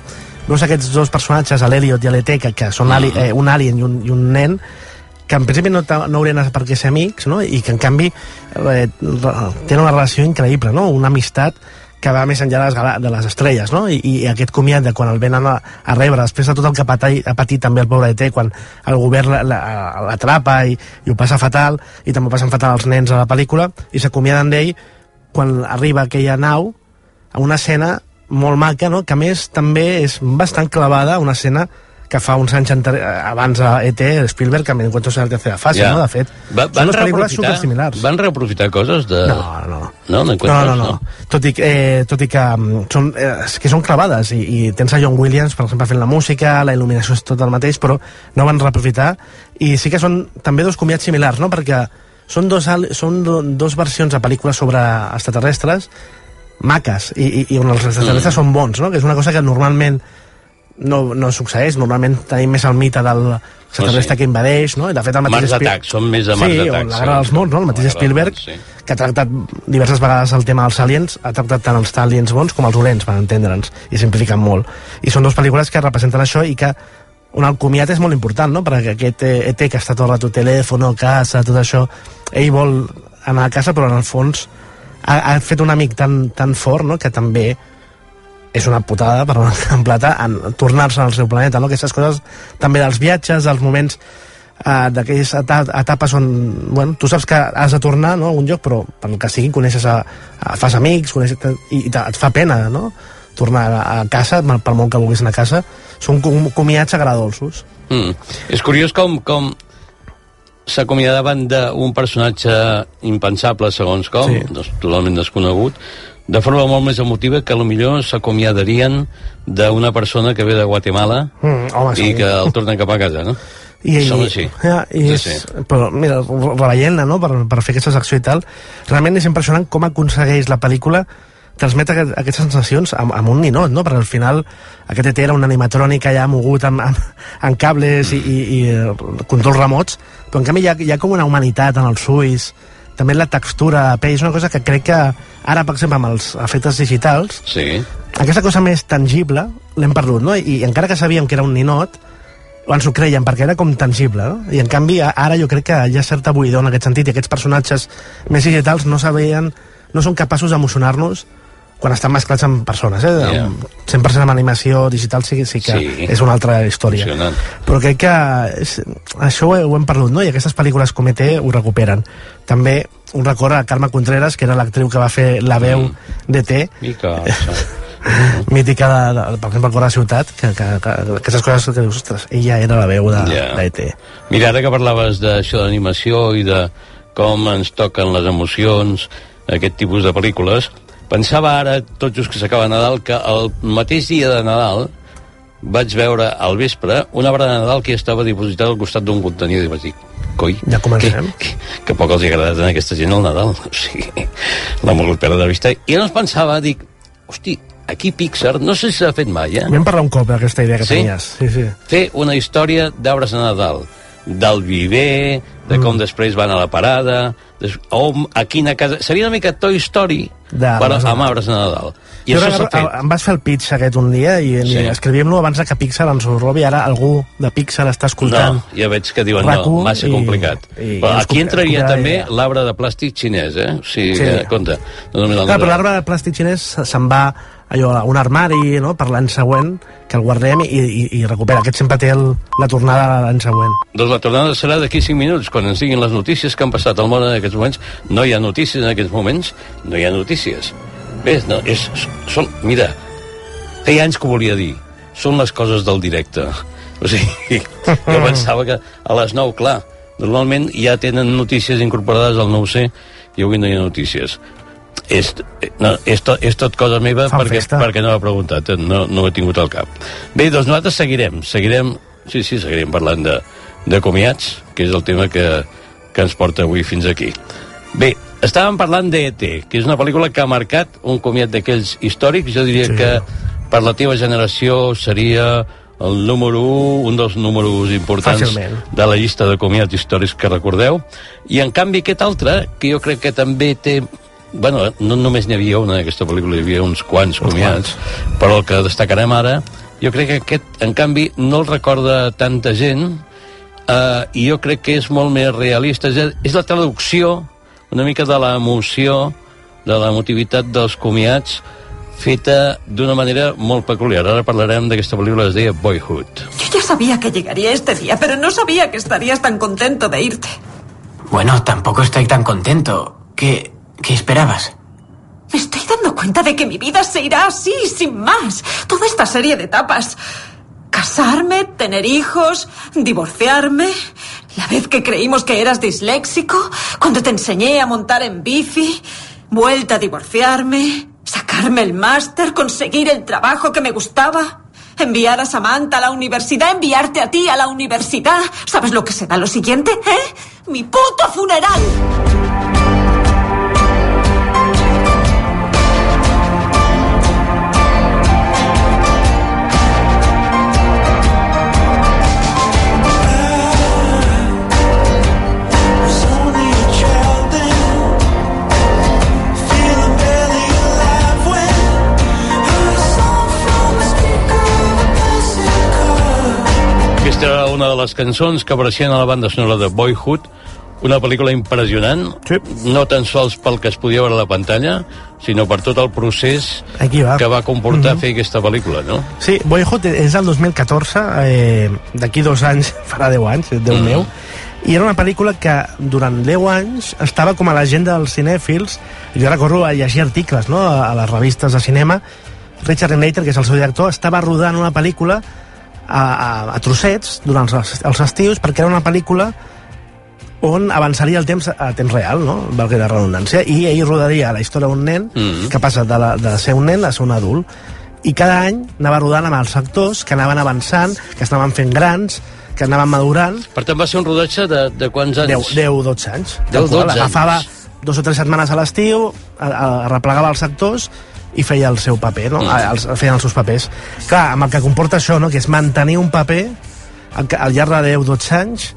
veus aquests dos personatges, l'Eliot i l'ET que, que són ali, eh, un alien i un, i un nen que en principi no, no haurien per què ser amics no? i que en canvi eh, tenen una relació increïble no? una amistat que va més enllà de les, de les estrelles no? I, i aquest comiat de quan el venen a, a rebre després de tot el que patit, ha patit també el pobre ET quan el govern la- la- l'atrapa i, i ho passa fatal i també ho passen fatal els nens a la pel·lícula i s'acomiaden d'ell quan arriba aquella nau a una escena molt maca, no? que a més també és bastant clavada, una escena que fa uns anys abans a ET, Spielberg, que me encuentro en la tercera fase, Ja. no? De fet, Va, són dues pel·lícules supersimilars. van reaprofitar coses de... No, no. No, No, n'encuentres, no, no. Tot i, que- eh, tot i que, mm, són, eh, que són clavades i, i tens a John Williams, per exemple, fent la música, la il·luminació és tot el mateix, però no van reaprofitar i sí que són també dos comiats similars, no? perquè són, dos, són do, dos versions de pel·lícules sobre extraterrestres maques i, i, i on els extraterrestres Mm. són bons, no? que és una cosa que normalment no, no succeeix, normalment tenim més el mite del extraterrestre sí. que invadeix, no? I de fet el mateix Mars Spiel- són més de Mars sí, Attack, o la Guerra dels. Mons, no? El mateix Spielberg, Mons, que ha tractat diverses vegades el tema dels aliens, ha tractat tant els aliens bons com els dolents, per entendre'ns, i simplifiquen molt. I són dues pel·lícules que representen això i que un comiat és molt important, no? Perquè aquest ET que està tot el rato telèfon, casa, tot això, ell vol anar a casa, però en el fons ha, ha fet un amic tan, tan fort, no?, que també és una putada, per en plata, en tornar-se al seu planeta, no? Aquestes coses també dels viatges, dels moments uh, d'aquelles eta etapes on bueno, tu saps que has de tornar no, a un lloc, però per el que sigui coneixes a, a fas amics coneixes, i, i et fa pena no? tornar a, casa, per molt que vulguis anar a casa són com, comiats agradolços Mm. És curiós com, com s'acomiadaven d'un personatge impensable, segons com, Sí. sí. totalment desconegut, de forma molt més emotiva que millor s'acomiadarien d'una persona que ve de Guatemala mm, home, i que el tornen cap a casa, no? I, Som així. Ja, i Sí, és, sí. Però, mira, reveient-la, no?, per, per fer aquesta secció i tal, realment és impressionant com aconsegueix la pel·lícula transmetre aquest, aquestes sensacions amb, amb un ninot, no? Perquè al final aquest ET era un animatrònic allà mogut amb, amb, amb cables i, i, i eh, controls remots, però en canvi hi ha, hi ha com una humanitat en els ulls, també la textura de pell, és una cosa que crec que ara, per exemple, amb els efectes digitals, Sí. aquesta cosa més tangible l'hem perdut, no? I, I encara que sabíem que era un ninot, ens ho creiem perquè era com tangible, no? I en canvi ara jo crec que hi ha certa buidor en aquest sentit i aquests personatges més digitals no sabien, no són capaços d'emocionar-nos quan estan mesclats amb persones, eh? Yeah. Amb 100% amb animació digital sí, sí que Sí. és una altra història. Funcionant. Però crec que és, això ho, ho hem perdut, no? I aquestes pel·lícules com ET ho recuperen. També un record a Carme Contreras, que era l'actriu que va fer la veu mm. d'ET, Mica, mítica, de, de, per exemple, el Cor de la Ciutat, que, que, que, aquestes coses que dius, ostres, ella era la veu de, Ja. d'ET. Mira, ara que parlaves d'això d'animació i de com ens toquen les emocions, aquest tipus de pel·lícules, pensava ara, tot just que s'acaba Nadal, que el mateix dia de Nadal vaig veure al vespre una obra de Nadal que estava dipositada al costat d'un contenidor i vaig dir, coi, Ja comencem. que, que poc els ha agradat a aquesta gent el Nadal. O sigui, l'ha volgut perdre de vista. I llavors pensava, dic, hosti, aquí Pixar, no sé si s'ha fet mai, eh? Vam parlar un cop d'aquesta idea que Sí? tenies. Sí, sí. fer una història d'arbres de Nadal del viver, de com Mm. després van a la parada, des, o a quina casa... Seria una mica Toy Story, De però amb arbres de Nadal. I Jo això s'ha fet. Em vas fer el pitch aquest un dia i, Sí. i escrivíem-lo abans que Pixar ens ho robi. Ara algú de Pixar està escoltant. No, ja veig que diuen RAC1 no, massa i- complicat. i- Però i aquí entraria copiarà també idea. l'arbre de plàstic xinès, eh? O sigui, Sí. que, compte. No Clar, però l'arbre de plàstic xinès se'n va allò, un armari no? per l'any següent que el guardem i, i, i recupera aquest sempre té el, la tornada l'any següent Doncs la tornada serà d'aquí 5 minuts, quan ens diguin les notícies que han passat al món en aquests moments. No hi ha notícies en aquests moments, no hi ha notícies. Bé, no, és, són, mira, feia anys que ho volia dir, són les coses del directe. O sigui, jo pensava que a les 9, clar, normalment ja tenen notícies incorporades al 9C i avui no hi ha notícies. És, no, és, to, és tot cosa meva Fan perquè, festa. perquè no he preguntat, eh, no, no ho he tingut al cap. Bé, doncs nosaltres seguirem, seguirem, sí, sí, seguirem parlant de, de comiats, que és el tema que, que ens porta avui fins aquí. Bé, estàvem parlant d'E.T., que és una pel·lícula que ha marcat un comiat d'aquells històrics, jo diria sí. que per la teva generació seria el número 1, un dels números importants Fàcilment. de la llista de comiats històrics que recordeu, i en canvi aquest altre, que jo crec que també té bueno, no només n'hi havia una d'aquesta pel·lícula, hi havia uns quants comiats, però el que destacarem ara, jo crec que aquest, en canvi, no el recorda tanta gent, eh, i jo crec que és molt més realista. És, és la traducció una mica de l'emoció, de l'emotivitat dels comiats, feta d'una manera molt peculiar. Ara parlarem d'aquesta pel·lícula que es deia Boyhood. Yo ya sabía que llegaría este día, pero no sabía que estarías tan contento de irte. Bueno, tampoco estoy tan contento. ¿Qué, qué esperabas? Me estoy dando cuenta de que mi vida se irá así, sin más. Toda esta serie de etapas. Casarme, tener hijos, divorciarme. La vez que creímos que eras disléxico, cuando te enseñé a montar en bici, vuelta a divorciarme, sacarme el máster, conseguir el trabajo que me gustaba, enviar a Samantha a la universidad, enviarte a ti a la universidad. ¿Sabes lo que será lo siguiente, eh? Mi puto funeral. De les cançons que apareixien a la banda sonora de Boyhood, una pel·lícula impressionant, sí. no tan sols pel que es podia veure a la pantalla, sinó per tot el procés Aquí va. que va comportar Mhm. fer aquesta pel·lícula, no? Sí, Boyhood és del 2014, eh, d'aquí dos anys, farà 10 anys, Déu Mm. meu, i era una pel·lícula que durant 10 anys estava com a l'agenda dels cinèfils, jo recordo a llegir articles no? a, a les revistes de cinema, Richard Linklater, que és el seu director, estava rodant una pel·lícula a, a, a trossets durant els, els estius perquè era una pel·lícula on avançaria el temps a temps real, no? valgui la redundància, i ell rodaria la història d'un nen Mm. que passa de, la, de ser un nen a ser un adult i cada any anava rodant amb els actors que anaven avançant, que estaven fent grans que anaven madurant Per tant, va ser un rodatge de, de quants anys? 10, 10 12 anys 10, Tal qual, 12 agafava anys. dos o tres setmanes a l'estiu arreplegava els actors i feia el seu paper, no? Mm. Els, feien els seus papers. Clar, amb el que comporta això, no? que és mantenir un paper al, al llarg de 10-12 anys,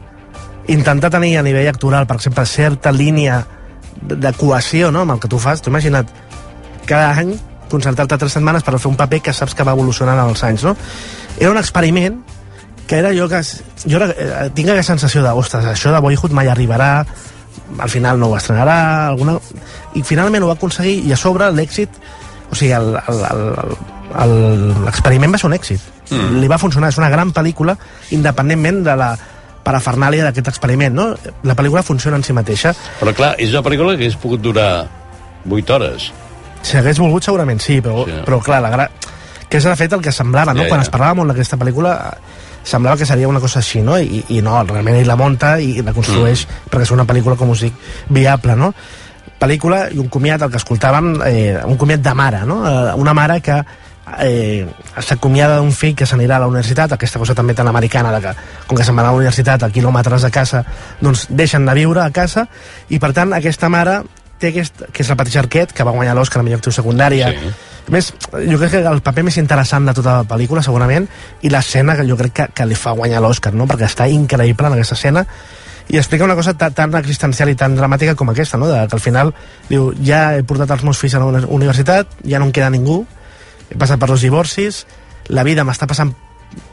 intentar tenir a nivell actoral, per exemple, certa línia de, de cohesió no? amb el que tu fas. T'ho imagina't cada any concertar-te tres setmanes per fer un paper que saps que va evolucionant amb els anys, no? Era un experiment que era allò que... Jo era, eh, tinc aquesta sensació de, ostres, això de Boyhood mai arribarà, al final no ho estrenarà, alguna... i finalment ho va aconseguir, i a sobre l'èxit, sigui, l'experiment va ser un èxit. Mm. Li va funcionar, és una gran pel·lícula, independentment de la parafernàlia d'aquest experiment, no? La pel·lícula funciona en si mateixa. Però clar, és una pel·lícula que hagués pogut durar 8 hores. Si hagués volgut, segurament sí, però, Sí. però clar, la gra... que és de fet el que semblava, no? Ja, Quan ja. es parlava molt d'aquesta pel·lícula, semblava que seria una cosa així, no? I, i no, realment ell la munta i la construeix mm. perquè és una pel·lícula, com us dic, viable, no? Pel·lícula i un comiat, el que escoltàvem, eh, un comiat de mare, no? Eh, una mare que eh, s'acomiada d'un fill que s'anirà a la universitat, aquesta cosa també tan americana de que, com que se'n va a la universitat a quilòmetres de casa, doncs deixen de viure a casa i per tant aquesta mare té aquest, que és la Patricia Arquette, que va guanyar l'Oscar a millor actriu secundària. Sí. A més, jo crec que el paper més interessant de tota la pel·lícula, segurament, i l'escena que jo crec que, que li fa guanyar l'Oscar, no? perquè està increïble en aquesta escena, i explica una cosa tan, tan existencial i tan dramàtica com aquesta, no? de, que al final diu, ja he portat els meus fills a la uni- universitat, ja no em queda ningú, he passat per dos divorcis, la vida m'està passant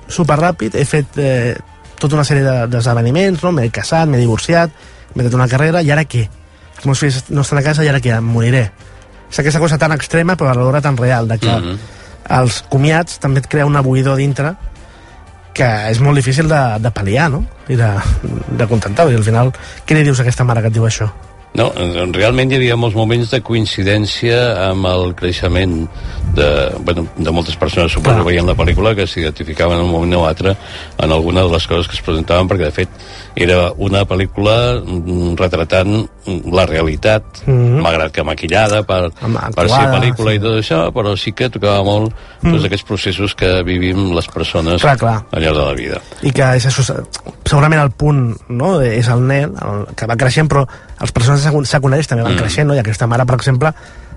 super ràpid, he fet eh, tota una sèrie de- d'esdeveniments, no? m'he casat, m'he divorciat, m'he fet una carrera, i ara què? Els meus fills no estan a casa i ara què? Em moriré. és aquesta cosa tan extrema però alhora tan real, de que Mhm. els comiats també et crea una buidor dintre que és molt difícil de, de pal·liar, no? I de, de contentar. I al final, què li dius a aquesta mare que et diu això? No, en- realment hi havia molts moments de coincidència amb el creixement de, bueno, de moltes persones, suposo que veien la pel·lícula, que s'identificaven en un moment o altre en alguna de les coses que es presentaven, perquè de fet era una pel·lícula mm, retratant mm, la realitat, Mhm. malgrat que maquillada per, per ser actuada, pel·lícula sí. i tot això, però sí que tocava molt Mm. tots aquests processos que vivim les persones Clar, clar. al llarg de la vida. i que és això, segurament el punt no, és el nen el, que va creixent però els personatges secu- secundaris també van Mm. creixent no? i aquesta mare per exemple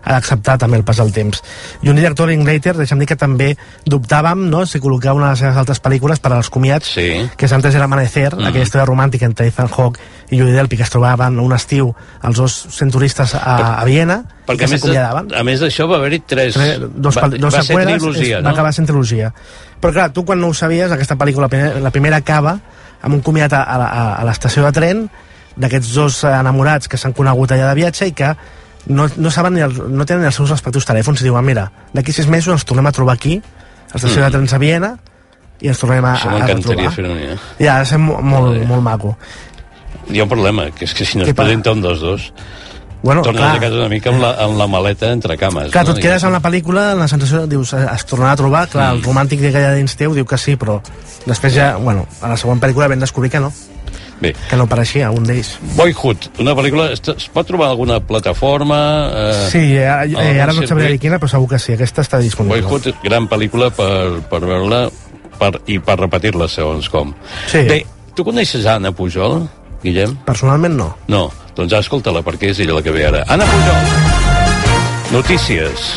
ha d'acceptar també el pas del temps i un director Linklater deixa'm dir que també dubtàvem no, si col·locar una de les seves altres pel·lícules per als comiats sí. que és Antes del Amanecer Mm. aquella història romàntica entre Ethan Hawke i Judy Delpy que es trobaven un estiu els dos sent turistes a, a Viena Perquè a més, a més d'això va haver-hi tres... Tres- dos, va, dos va ser trilogia, és, no? va acabar sent trilogia però clar, tu quan no ho sabies aquesta pel·lícula, la primera, la primera acaba amb un comiat a, a, a, a l'estació de tren d'aquests dos enamorats que s'han conegut allà de viatge i que no, no saben ni el, no tenen els seus respectius telèfons i diuen, mira, d'aquí sis mesos ens tornem a trobar aquí a l'estació Mm. de trens a Viena i ens tornem a, Això a, a m'encantaria fer-ho, eh? ja, ha de ser molt, molt, molt maco Hi ha un problema, que és que si no es presenta un dels dos, bueno, tornes clar, a casa una mica amb la, amb la maleta entre cames. Clar, tu no? et quedes amb la pel·lícula amb la sensació, dius, eh, es tornarà a trobar, clar, Mm. el romàntic que hi ha dins teu diu que sí, però després ja, bueno, a la següent pel·lícula vam descobrir que no, Bé, que no pareixia un d'ells. Boyhood, una pel·lícula... Es, pot trobar alguna plataforma? Eh, Sí, algun eh, ara no et sabré quina, però segur que sí, aquesta està disponible. Boyhood, gran pel·lícula per, per veure-la per, i per repetir-la, segons com. Sí. Bé, tu coneixes Anna Pujol, Guillem? Personalment no. No, doncs escolta-la, perquè és ella la que ve ara. Anna Pujol, notícies.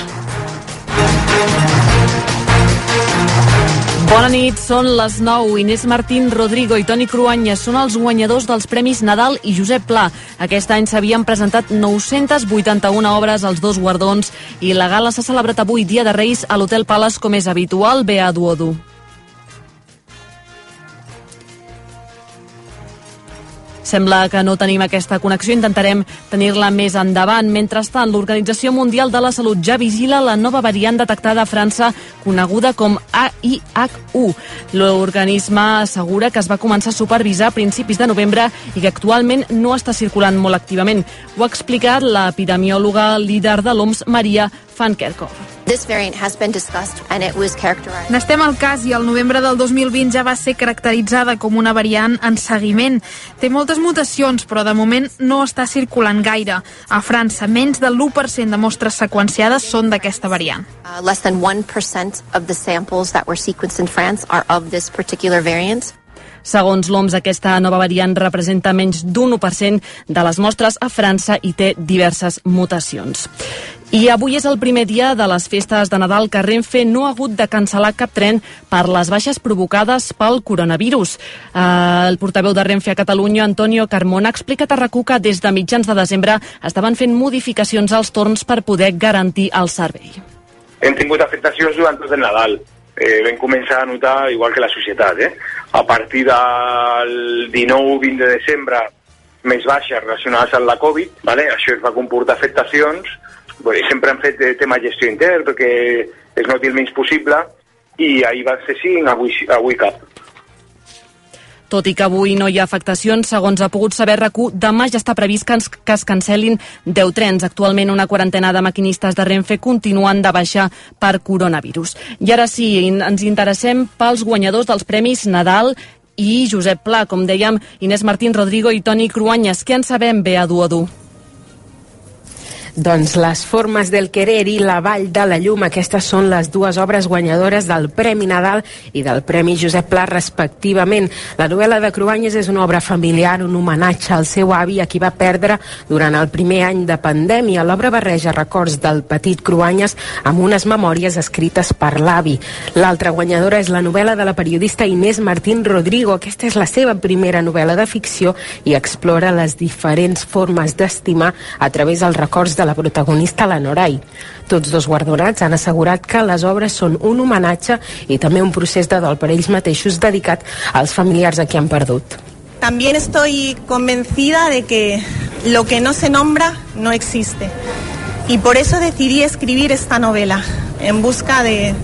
Bona nit, són les 9. Inés Martín, Rodrigo i Toni Cruanyes són els guanyadors dels Premis Nadal i Josep Pla. Aquest any s'havien presentat 981 obres als dos guardons i la gala s'ha celebrat avui, dia de Reis, a l'Hotel Palace, com és habitual, ve a Duodo. Sembla que no tenim aquesta connexió, intentarem tenir-la més endavant. Mentrestant, l'Organització Mundial de la Salut ja vigila la nova variant detectada a França, coneguda com AIH1. L'organisme assegura que es va començar a supervisar a principis de novembre i que actualment no està circulant molt activament. Ho ha explicat l'epidemiòloga líder de l'OMS, Maria Van Kerkhove. This variant has been discussed and it was characterized. N'estem al cas i el novembre del 2020 ja va ser caracteritzada com una variant en seguiment. Té moltes mutacions, però de moment no està circulant gaire. A França, menys del l'1% de mostres seqüenciades són d'aquesta variant. Uh, less than 1% of the samples that were sequenced in France are of this particular variant. Segons l'OMS, aquesta nova variant representa menys d'un 1% de les mostres a França i té diverses mutacions. I avui és el primer dia de les festes de Nadal que Renfe no ha hagut de cancel·lar cap tren per les baixes provocades pel coronavirus. Eh, el portaveu de Renfe a Catalunya, Antonio Carmona, ha explicat a rac que des de mitjans de desembre estaven fent modificacions als torns per poder garantir el servei. hem tingut afectacions durant tot el Nadal. Eh, vam començar a notar, igual que la societat, eh? a partir del 19-20 de desembre, més baixes relacionades amb la Covid, vale? això es va comportar afectacions, bé, sempre hem fet eh, tema gestió intern perquè es noti el menys possible, i ahir va ser 5, avui, avui cap. Tot i que avui no hi ha afectacions, segons ha pogut saber rac demà ja està previst que, ens, que es cancel·lin 10 trens. Actualment una quarantena de maquinistes de Renfe continuen de baixa per coronavirus. I ara sí, ens interessem pels guanyadors dels Premis Nadal i Josep Pla, com dèiem, Inés Martín Rodrigo i Toni Cruanyes. Què en sabem bé a dur a dur? Doncs les formes del querer i la vall de la llum, aquestes són les dues obres guanyadores del Premi Nadal i del Premi Josep Pla respectivament. La novel·la de Cruanyes és una obra familiar, un homenatge al seu avi a qui va perdre durant el primer any de pandèmia. L'obra barreja records del petit Cruanyes amb unes memòries escrites per l'avi. L'altra guanyadora és la novel·la de la periodista Inés Martín Rodrigo. Aquesta és la seva primera novel·la de ficció i explora les diferents formes d'estimar a través dels records de la protagonista la Norai. Tots dos guardonats han assegurat que les obres són un homenatge i també un procés de dol per ells mateixos dedicat als familiars a qui han perdut. También estoy convencida de que lo que no se nombra no existe. Y por eso decidí escribir esta novela, en busca de,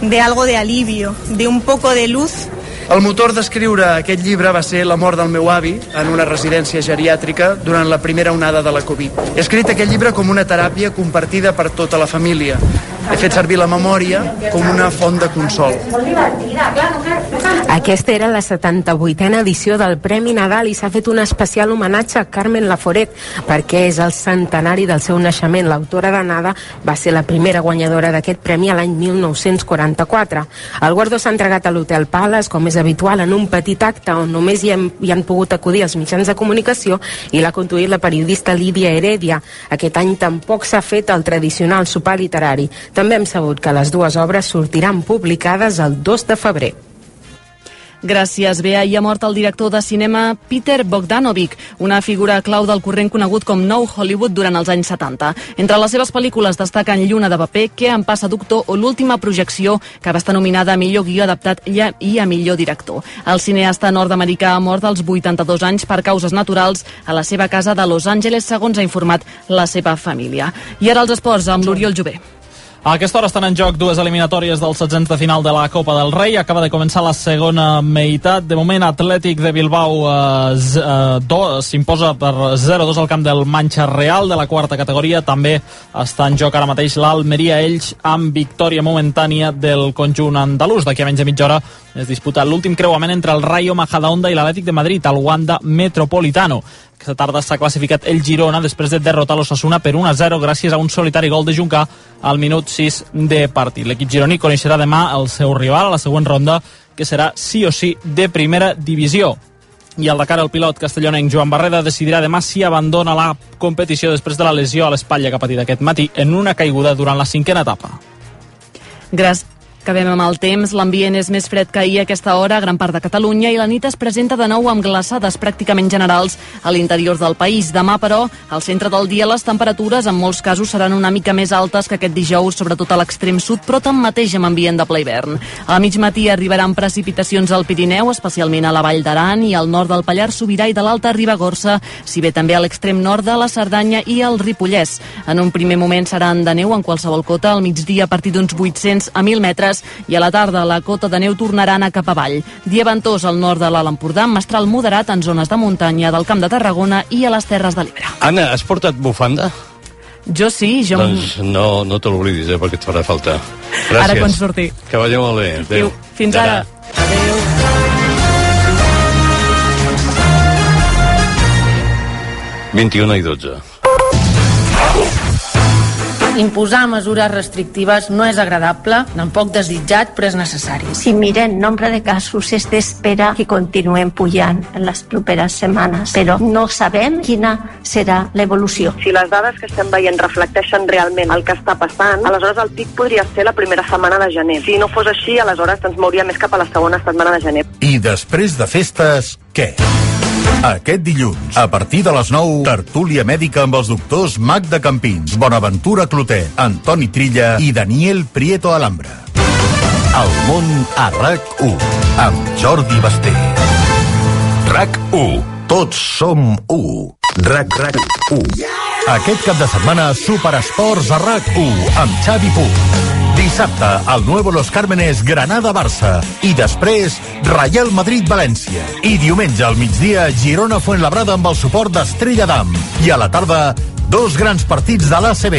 de algo de alivio, de un poco de luz el motor d'escriure aquest llibre va ser la mort del meu avi en una residència geriàtrica durant la primera onada de la Covid. He escrit aquest llibre com una teràpia compartida per tota la família. He fet servir la memòria com una font de consol. Aquesta era la 78a edició del Premi Nadal i s'ha fet un especial homenatge a Carmen Laforet perquè és el centenari del seu naixement. L'autora de Nada va ser la primera guanyadora d'aquest premi a l'any 1944. El guardó s'ha entregat a l'Hotel Palace, com és habitual, en un petit acte on només hi han, hi han pogut acudir els mitjans de comunicació i l'ha conduït la periodista Lídia Heredia. Aquest any tampoc s'ha fet el tradicional sopar literari. També hem sabut que les dues obres sortiran publicades el 2 de febrer. Gràcies, Bea. I ha mort el director de cinema Peter Bogdanovich, una figura clau del corrent conegut com Nou Hollywood durant els anys 70. Entre les seves pel·lícules destaquen Lluna de paper, Què em passa, doctor, o l'última projecció, que va estar nominada a millor guió adaptat i a, i a millor director. El cineasta nord-americà ha mort als 82 anys per causes naturals a la seva casa de Los Angeles, segons ha informat la seva família. I ara els esports, amb l'Oriol Jové. A aquesta hora estan en joc dues eliminatòries del 16 de final de la Copa del Rei. Acaba de començar la segona meitat. De moment, Atlètic de Bilbao eh, eh, s'imposa per 0-2 al camp del Manxa Real de la quarta categoria. També està en joc ara mateix l'Almeria Elx amb victòria momentània del conjunt andalús. D'aquí a menys de mitja hora es disputa l'últim creuament entre el Rayo Majadahonda i l'Atlètic de Madrid, al Wanda Metropolitano. Aquesta tarda s'ha classificat el Girona després de derrotar l'Ossassuna per 1-0 gràcies a un solitari gol de Juncà al minut 6 de partit. L'equip gironí coneixerà demà el seu rival a la següent ronda, que serà sí o sí de primera divisió. I al Dakar el pilot castellonenc Joan Barreda decidirà demà si abandona la competició després de la lesió a l'espatlla que ha patit aquest matí en una caiguda durant la cinquena etapa. Gràcies. Acabem amb el temps. L'ambient és més fred que ahir a aquesta hora a gran part de Catalunya i la nit es presenta de nou amb glaçades pràcticament generals a l'interior del país. Demà, però, al centre del dia les temperatures en molts casos seran una mica més altes que aquest dijous, sobretot a l'extrem sud, però tanmateix amb ambient de ple hivern. A mig matí arribaran precipitacions al Pirineu, especialment a la Vall d'Aran i al nord del Pallars Sobirà i de l'Alta Ribagorça, si bé també a l'extrem nord de la Cerdanya i el Ripollès. En un primer moment seran de neu en qualsevol cota, al migdia a partir d'uns 800 a 1.000 metres i a la tarda la cota de neu tornarà a anar cap avall. Dia ventós al nord de l'Alt Empordà, mestral moderat en zones de muntanya del Camp de Tarragona i a les Terres de l'Ebre. Anna, has portat bufanda? Jo sí, jo... Doncs no, no te l'oblidis, eh, perquè et farà falta. Gràcies. Ara quan surti. Que vagi molt bé. Adéu. Fins ara. Adéu. Adéu. i 12. Imposar mesures restrictives no és agradable, tampoc desitjat, però és necessari. Si miren nombre de casos, es d'espera que continuem pujant en les properes setmanes, però no sabem quina serà l'evolució. Si les dades que estem veient reflecteixen realment el que està passant, aleshores el pic podria ser la primera setmana de gener. Si no fos així, aleshores ens mouria més cap a la segona setmana de gener. I després de festes, què? Aquest dilluns, a partir de les 9, tertúlia mèdica amb els doctors Magda Campins, Bonaventura Clotet, Antoni Trilla i Daniel Prieto Alhambra. El món a RAC1, amb Jordi Basté. RAC1. Tots som 1. RAC RAC 1. Aquest cap de setmana, Superesports a RAC1, amb Xavi Puig. Dissabte, el Nuevo Los Cármenes Granada-Barça. I després, Real Madrid-València. I diumenge al migdia, Girona-Fuenlabrada amb el suport d'Estrella d'Am. I a la tarda, dos grans partits de l'ACB.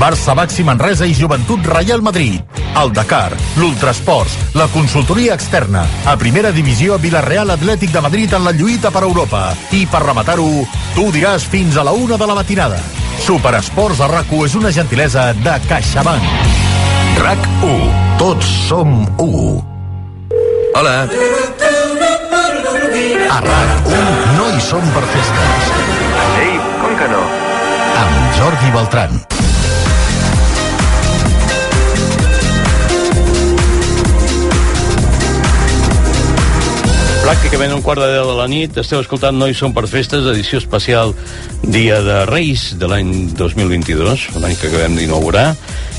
Barça, Baxi Manresa i Joventut Real Madrid. El Dakar, l'Ultrasports, la consultoria externa. A primera divisió, Vilareal Atlètic de Madrid en la lluita per Europa. I per rematar-ho, tu diràs fins a la una de la matinada. Superesports a rac és una gentilesa de CaixaBank. RAC1. Tots som 1. Hola. A RAC1 no hi som per festes. Ei, com que no? Amb Jordi Beltran. Pràcticament un quart de deu de la nit esteu escoltant No hi som per festes, edició especial Dia de Reis de l'any 2022, un any que acabem d'inaugurar,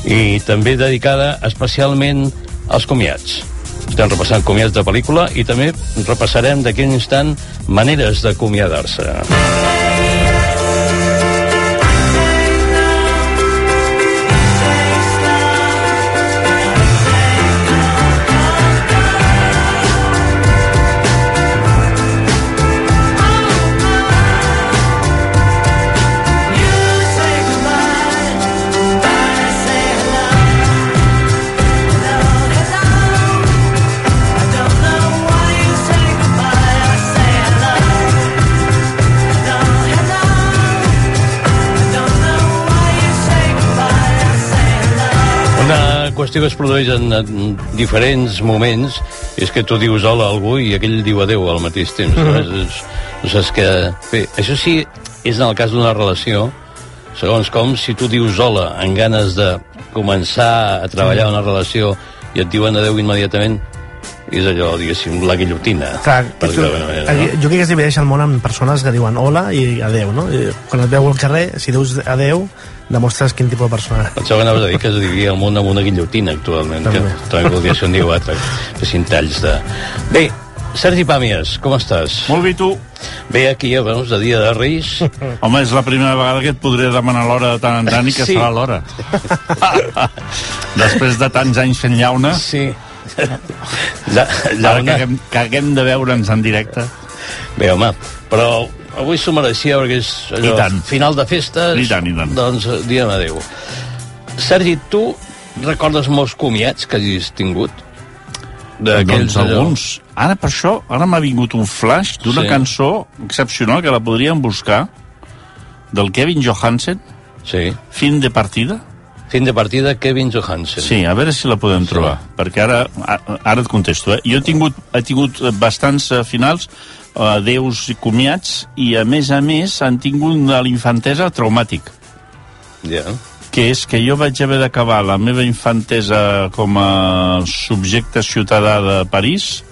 i també dedicada especialment als comiats. Estem repassant comiats de pel·lícula i també repassarem d'aquí un instant maneres d'acomiadar-se. Qüestió que es produeix en, en diferents moments és que tu dius hola a algú i aquell diu adeu al mateix temps. No, Mhm. és, és, saps que... Bé, això sí, és en el cas d'una relació, segons com, si tu dius hola amb ganes de començar a treballar una relació i et diuen adeu immediatament, és allò, diguéssim, la guillotina. Clar, per tu, manera, no? jo crec que es divideix el món en persones que diuen hola i adeu, no? I quan et veu al carrer, si dius adeu, demostres quin tipus de persona. Pensava que anaves a dir que es dividia el món amb una guillotina actualment, També. que també podria ser un dia o altre, que sin talls de... Bé, Sergi Pàmies, com estàs? Molt bé, tu? Bé, aquí, ja veus, de dia de Reis. Home, és la primera vegada que et podré demanar l'hora de tant en tant i que Sí. serà l'hora. Després de tants anys fent llauna... Sí. Lla, llauna. Ara que haguem, que haguem de veure'ns en directe. Bé, home, però avui s'ho mereixia perquè és allò, I tant. final de festes. I tant, i tant. Doncs eh, diem adéu. Sergi, tu recordes molts comiats que hagis tingut? Doncs alguns. Ara per això, ara m'ha vingut un flash d'una Sí. cançó excepcional que la podríem buscar del Kevin Johansen. Sí. Fin de partida. Fin de partida, Kevin Johansen. Sí, a veure si la podem trobar, perquè ara, ara et contesto. Eh? Jo he tingut, he tingut bastants eh, finals, eh, deus i comiats, i a més a més han tingut de l'infantesa traumàtic. Ja. Que és que jo vaig haver d'acabar la meva infantesa com a subjecte ciutadà de París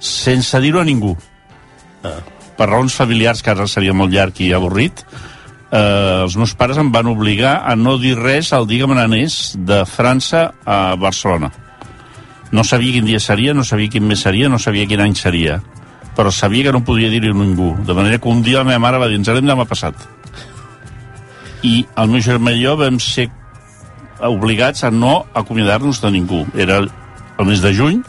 sense dir-ho a ningú. Ah. Per raons familiars, que ara seria molt llarg i avorrit, eh, els meus pares em van obligar a no dir res el dia que me n'anés de França a Barcelona. No sabia quin dia seria, no sabia quin mes seria, no sabia quin any seria, però sabia que no podia dir-ho a ningú. De manera que un dia la meva mare va dir, ens anem demà passat. I el meu germà i jo vam ser obligats a no acomiadar-nos de ningú. Era el mes de juny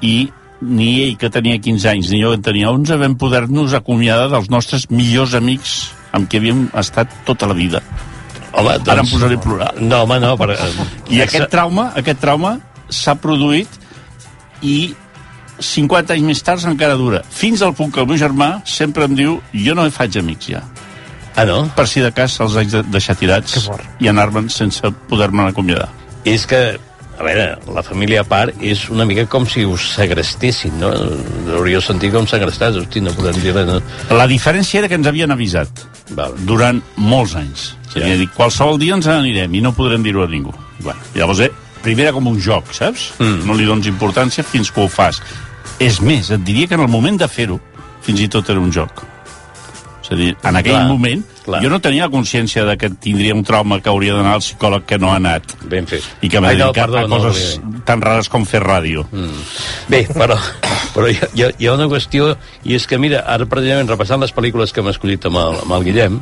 i ni ell, que tenia 15 anys, ni jo, que en tenia 11, vam poder-nos acomiadar dels nostres millors amics amb qui havíem estat tota la vida. Home, Ara em posaré a plorar. No, home, no. Per... I aquest trauma, aquest trauma s'ha produït i 50 anys més tard encara dura. Fins al punt que el meu germà sempre em diu jo no hi faig amics ja. Ah, no? Per si de cas els haig de deixar tirats i anar-me'n sense poder-me'n acomiadar. És que, a veure, la família a part és una mica com si us segrestessin, no? Hauríeu sentit com segrestats, hosti, no podem dir res, no? La diferència era que ens havien avisat Val. durant molts anys. Sí. Ja. Dir, qualsevol dia ens n'anirem i no podrem dir-ho a ningú. Bueno, llavors, eh, primer era com un joc, saps? Mm. No li dones importància fins que ho fas. És més, et diria que en el moment de fer-ho, fins i tot era un joc. És a dir, en aquell Clar, moment, clar. jo no tenia consciència de que tindria un trauma que hauria d'anar al psicòleg que no ha anat. Ben fet. I que m'ha no, dedicat perdó, a no, coses tan rares com fer ràdio. Mm. Bé, però, però hi, ha, hi ha- hi ha una qüestió, i és que, mira, ara precisament repassant les pel·lícules que hem escollit amb el, amb el Guillem,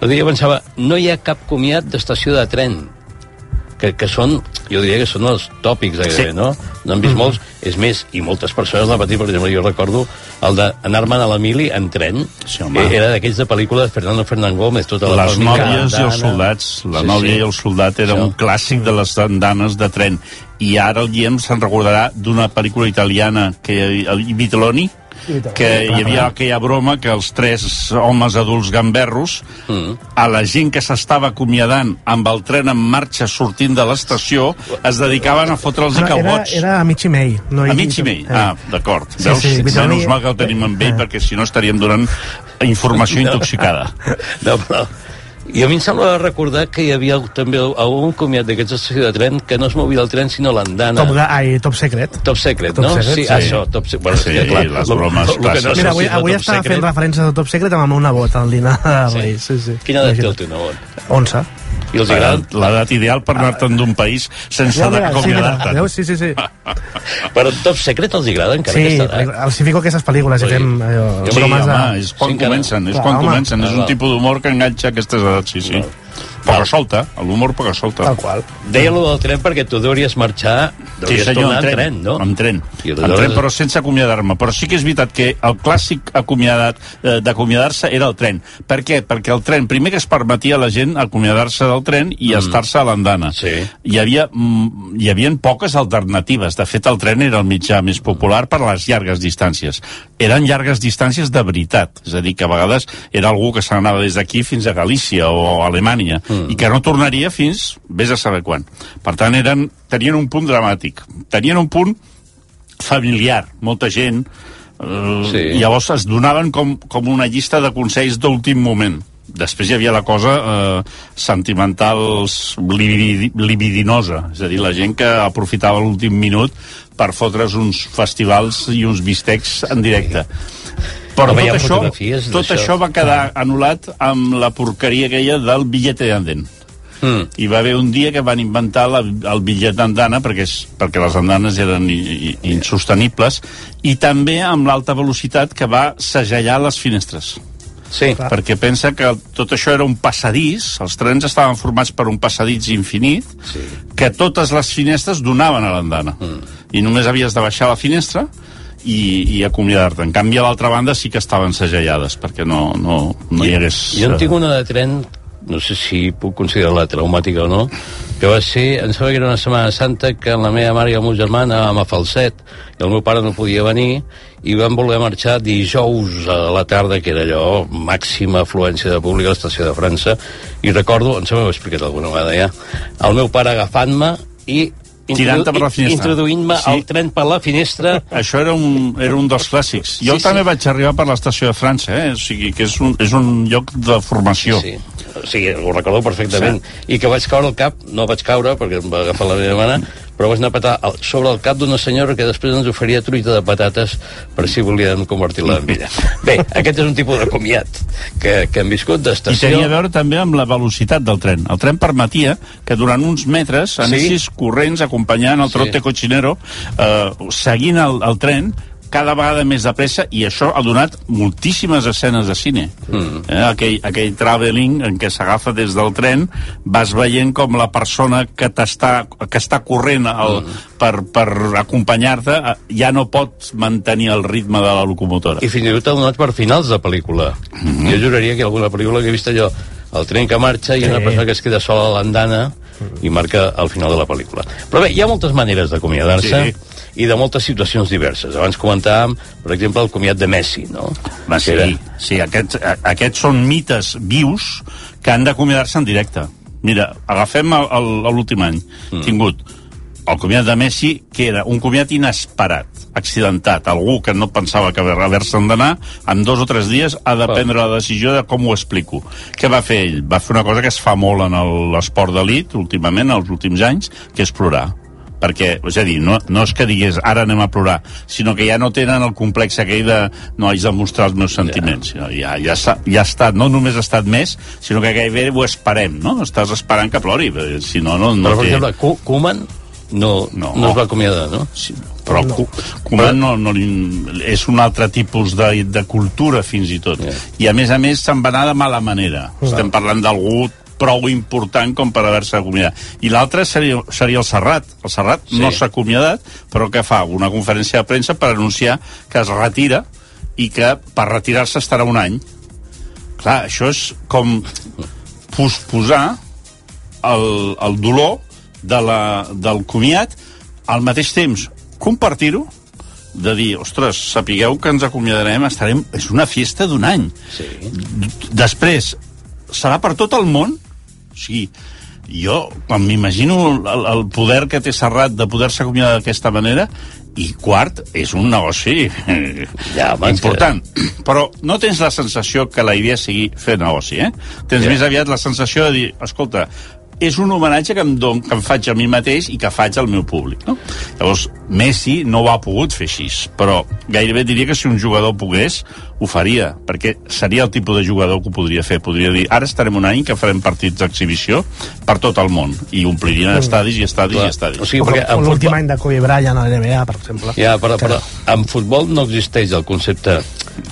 l'altre dia pensava, no hi ha cap comiat d'estació de tren, que, que són, jo diria que són els tòpics gairebé, Sí. no? N'han vist molts, és més, i moltes persones l'han patit, per exemple, jo recordo el d'anar-me'n a la mili en tren, Sí, home. eh, era d'aquells de pel·lícules de Fernando Fernán Gómez, tota la les nòvies i els soldats. La Sí, nòvia sí. i el soldat era Això. un clàssic de les andanes de tren. I ara el Guillem se'n recordarà d'una pel·lícula italiana, que el Vitelloni, que hi havia aquella broma que els tres homes adults gamberros Mm. a la gent que s'estava acomiadant amb el tren en marxa sortint de l'estació es dedicaven a fotre'ls i Era, era, era a mig i mei. No A mig i mig. Ah, d'acord. Sí, Veus? sí, Vitelloni- Menys mal que el tenim amb ell, perquè si no estaríem donant informació intoxicada. No, però... I a mi em sembla recordar que hi havia també algun comiat d'aquests estació de tren que no es movia el tren sinó l'andana. Top, ai, top Secret. Top Secret, Top no? Secret, sí, sí. això, Top Secret. Bueno, Sí, és que, clar, les lo- bromes lo- lo que no. Mira, avui, avui Top estava Secret. fent referències de Top Secret amb una bota al dinar de Sí. Reis. Sí, sí. Quina edat té el teu nebot? 11. I els agrada? L'edat ideal per anar-te'n d'un país sense Ja, mira, sí? Sí, sí, sí. Però Top Secret els agrada encara Sí, aquesta edat? els hi fico aquestes pel·lícules i fem allò, Sí, home, és quan Sí, comencen, és Clar, quan home. comencen. És Ah, un tipus d'humor que enganxa a aquestes edats, sí, sí. Poca solta, l'humor poca solta. Tal qual. Deia lo del tren perquè tu deuries marxar, Sí, deuries senyor, tornar en en tren, tren, no? en tren. I En tren, però sense acomiadar-me. Però sí que és veritat que el clàssic acomiadat eh, d'acomiadar-se era el tren. Per què? Perquè el tren, primer que es permetia a la gent acomiadar-se del tren i mm. estar-se a l'andana. Sí. Hi havia, mm, hi havia poques alternatives. De fet, el tren era el mitjà més popular per a les llargues distàncies. Eren llargues distàncies de veritat. És a dir, que a vegades era algú que se n'anava des d'aquí fins a Galícia o a Alemanya mm. i que no tornaria fins vés a saber quan. Per tant, eren, tenien un punt dramàtic, tenien un punt familiar, molta gent, eh, Sí. i llavors es donaven com, com una llista de consells d'últim moment. Després hi havia la cosa eh, sentimentals libidi, libidinosa, és a dir, la gent que aprofitava l'últim minut per fotre's uns festivals i uns bistecs en directe. Però tot, això, tot això va quedar anul·lat amb la porqueria aquella del billete de andén. Mm. Hi va haver un dia que van inventar la, el bitllet d'andana perquè, és, perquè les andanes eren i, i, insostenibles i també amb l'alta velocitat que va segellar les finestres. Sí. Perquè pensa que tot això era un passadís, els trens estaven formats per un passadís infinit, sí. que totes les finestres donaven a l'andana. Mm. I només havies de baixar la finestra i, i acomiadar-te. En canvi, a l'altra banda sí que estaven segellades, perquè no, no, no hi hagués... Jo en tinc una de tren, no sé si puc considerar-la traumàtica o no, que va ser, em sembla que era una Setmana Santa que la meva mare i el meu germà anàvem a Falset i el meu pare no podia venir i vam voler marxar dijous a la tarda, que era allò, màxima afluència de públic a l'estació de França, i recordo, em sembla que ho he explicat alguna vegada ja, el meu pare agafant-me i Tirant-te per la finestra. introduint-me Sí. al tren per la finestra Això era un, era un dels clàssics. Jo Sí, també sí. vaig arribar per l'estació de França, eh? o sigui que és un, és un lloc de formació. Sí, o sigui, ho recordo perfectament. Sí. I que vaig caure al cap, no vaig caure perquè em va agafar la meva mare, però vaig anar a petar al- sobre el cap d'una senyora que després ens oferia truita de patates per si volien convertir-la en ella. Bé, aquest és un tipus de comiat que, que hem viscut I d'estació. tenia a veure també amb la velocitat del tren. El tren permetia que durant uns metres anessis sí? corrents acompanyant el trote Sí. cochinero, eh, seguint el, el tren cada vegada més de pressa i això ha donat moltíssimes escenes de cine. Mm. Eh, aquell, aquell travelling en què s'agafa des del tren vas veient com la persona que t'està que està corrent el, mm. per, per acompanyar-te eh, ja no pot mantenir el ritme de la locomotora. I fins i tot ha donat per finals de pel·lícula. Mm -hmm. Jo juraria que alguna pel·lícula que he vist allò, el tren que marxa i una persona que es queda sola a l'andana i marca el final de la pel·lícula. Però bé, hi ha moltes maneres d'acomiadar-se Sí. i de moltes situacions diverses. Abans comentàvem, per exemple, el comiat de Messi, no? Sí, era- sí aquests, aquests són mites vius que han d'acomiadar-se en directe. Mira, agafem l'últim any. Mm. Tingut el comiat de Messi, que era un comiat inesperat, accidentat. Algú que no pensava que haver-se'n d'anar, en dos o tres dies ha de prendre la decisió de com ho explico. Què va fer ell? Va fer una cosa que es fa molt en l'esport d'elit, últimament, els últims anys, que és plorar perquè, és a dir, no, no és que digués ara anem a plorar, sinó que ja no tenen el complex aquell de no haig de mostrar els meus sentiments, ja, ja, ja, s'ha- ja estat, no només ha estat més, sinó que gairebé ho esperem, no? Estàs esperant que plori, perquè si no, no, no Però, per té... exemple, Koeman no, no. no es va acomiadar, no? Sí, però no. Koeman no, no li, és un altre tipus de, de cultura fins i tot yeah. i a més a més se'n va anar de mala manera Clar. estem parlant d'algú prou important com per haver-se acomiadat. I l'altre seria, seria el Serrat. El Serrat Sí. sí. no s'ha acomiadat, però que fa una conferència de premsa per anunciar que es retira i que per retirar-se estarà un any. Clar, això és com posposar el, el dolor de la, del comiat al mateix temps compartir-ho de dir, ostres, sapigueu que ens acomiadarem, estarem... És una festa d'un any. Sí. Després, serà per tot el món? O sigui, jo, quan m'imagino el, el poder que té Serrat de poder-se acomiadar d'aquesta manera, i quart, és un negoci ja, important. Que... Però no tens la sensació que la idea sigui fer negoci, eh? Tens Ja. més aviat la sensació de dir, escolta, és un homenatge que em, don, que em faig a mi mateix i que faig al meu públic. No? Llavors, Messi no ho ha pogut fer així, però gairebé diria que si un jugador pogués, ho faria, perquè seria el tipus de jugador que ho podria fer. Podria dir, ara estarem un any que farem partits d'exhibició per tot el món, i omplirien Mm. estadis i estadis Clar. i estadis. O sigui, O, perquè o en l'últim futbol- any de Kobe Bryant a la NBA, per exemple. Ja, però, però en futbol no existeix el concepte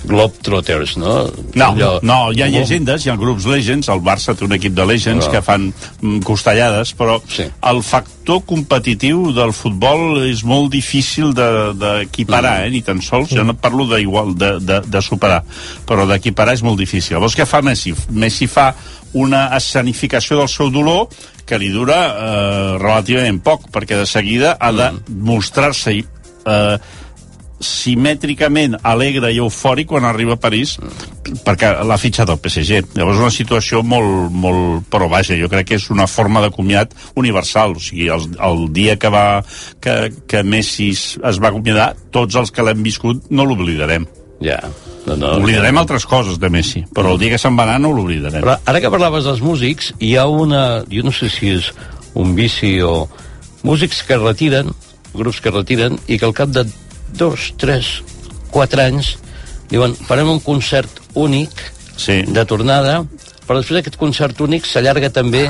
Globetrotters, no? No, Allò- no, hi ha llegendes, hi ha grups legends, el Barça té un equip de legends No. que fan mm, costellades, però Sí. el factor competitiu del futbol és molt difícil de- d'equiparar, Mm. eh? ni tan sols, jo no parlo d'igual, de, de, de superar, però d'equiparar és molt difícil. Llavors què fa Messi? Messi fa una escenificació del seu dolor que li dura eh, relativament poc, perquè de seguida ha de Mm. mostrar-se eh, simètricament alegre i eufòric quan arriba a París perquè l'ha fitxat el PSG. Llavors una situació molt, molt... Però vaja, jo crec que és una forma de comiat universal. O sigui, el, el dia que, va, que, que Messi es va acomiadar, tots els que l'hem viscut no l'oblidarem. Ja. No, no, Oblidarem altres coses de Messi, però el dia que se'n va anar no l'oblidarem. Però ara que parlaves dels músics, hi ha una... Jo no sé si és un vici o... Músics que retiren, grups que retiren, i que al cap de dos, tres, quatre anys diuen, farem un concert únic sí. de tornada, però després aquest concert únic s'allarga també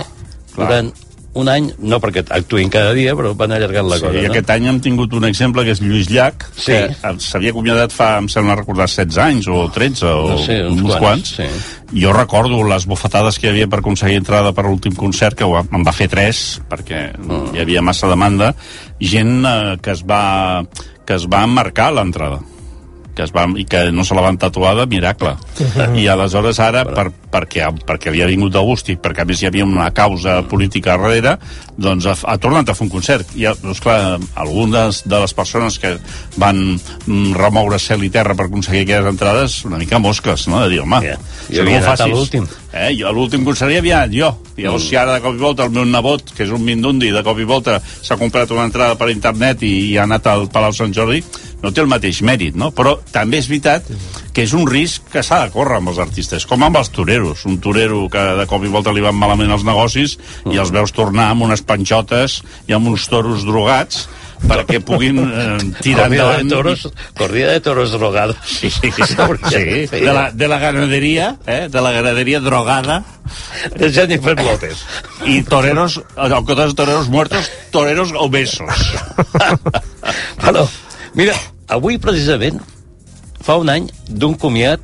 Clar. durant un any, no perquè actuïn cada dia, però van allargant la Sí, cosa. i no? aquest any hem tingut un exemple que és Lluís Llach, Sí. que eh, s'havia acomiadat fa, em sembla recordar, 16 anys o 13 o No sé, uns uns quants, quants. sí. Jo recordo les bufetades que hi havia per aconseguir entrada per l'últim concert, que en va fer tres, perquè Mm. hi havia massa demanda, gent eh, que es va que es va emmarcar a l'entrada que es va, i que no se la van tatuar de miracle. I aleshores ara, per, perquè, perquè havia vingut de gust i perquè a més hi havia una causa política darrere, doncs ha, ha tornat a fer un concert. I, doncs clar, algunes de les persones que van mm, remoure cel i terra per aconseguir aquelles entrades, una mica mosques, no? De dir, home, si Jo havia ho Eh, jo a l'últim concert hi havia jo. I llavors, Mm. si ara de cop i volta el meu nebot, que és un mindundi, de cop i volta s'ha comprat una entrada per internet i, i ha anat al Palau Sant Jordi, no té el mateix mèrit, no? Però també és veritat que és un risc que s'ha de córrer amb els artistes, com amb els toreros. Un torero que de cop i volta li van malament els negocis i els veus tornar amb unes panxotes i amb uns toros drogats perquè puguin eh, tirar Corrida endavant. de toros, corrida de toros drogados. Sí, sí, sí. De, la, de la ganadería, eh? de la ganadería drogada. De Jennifer López. Y toreros, aunque todos toreros muertos, toreros obesos. Bueno, mira, avui precisament fa un any d'un comiat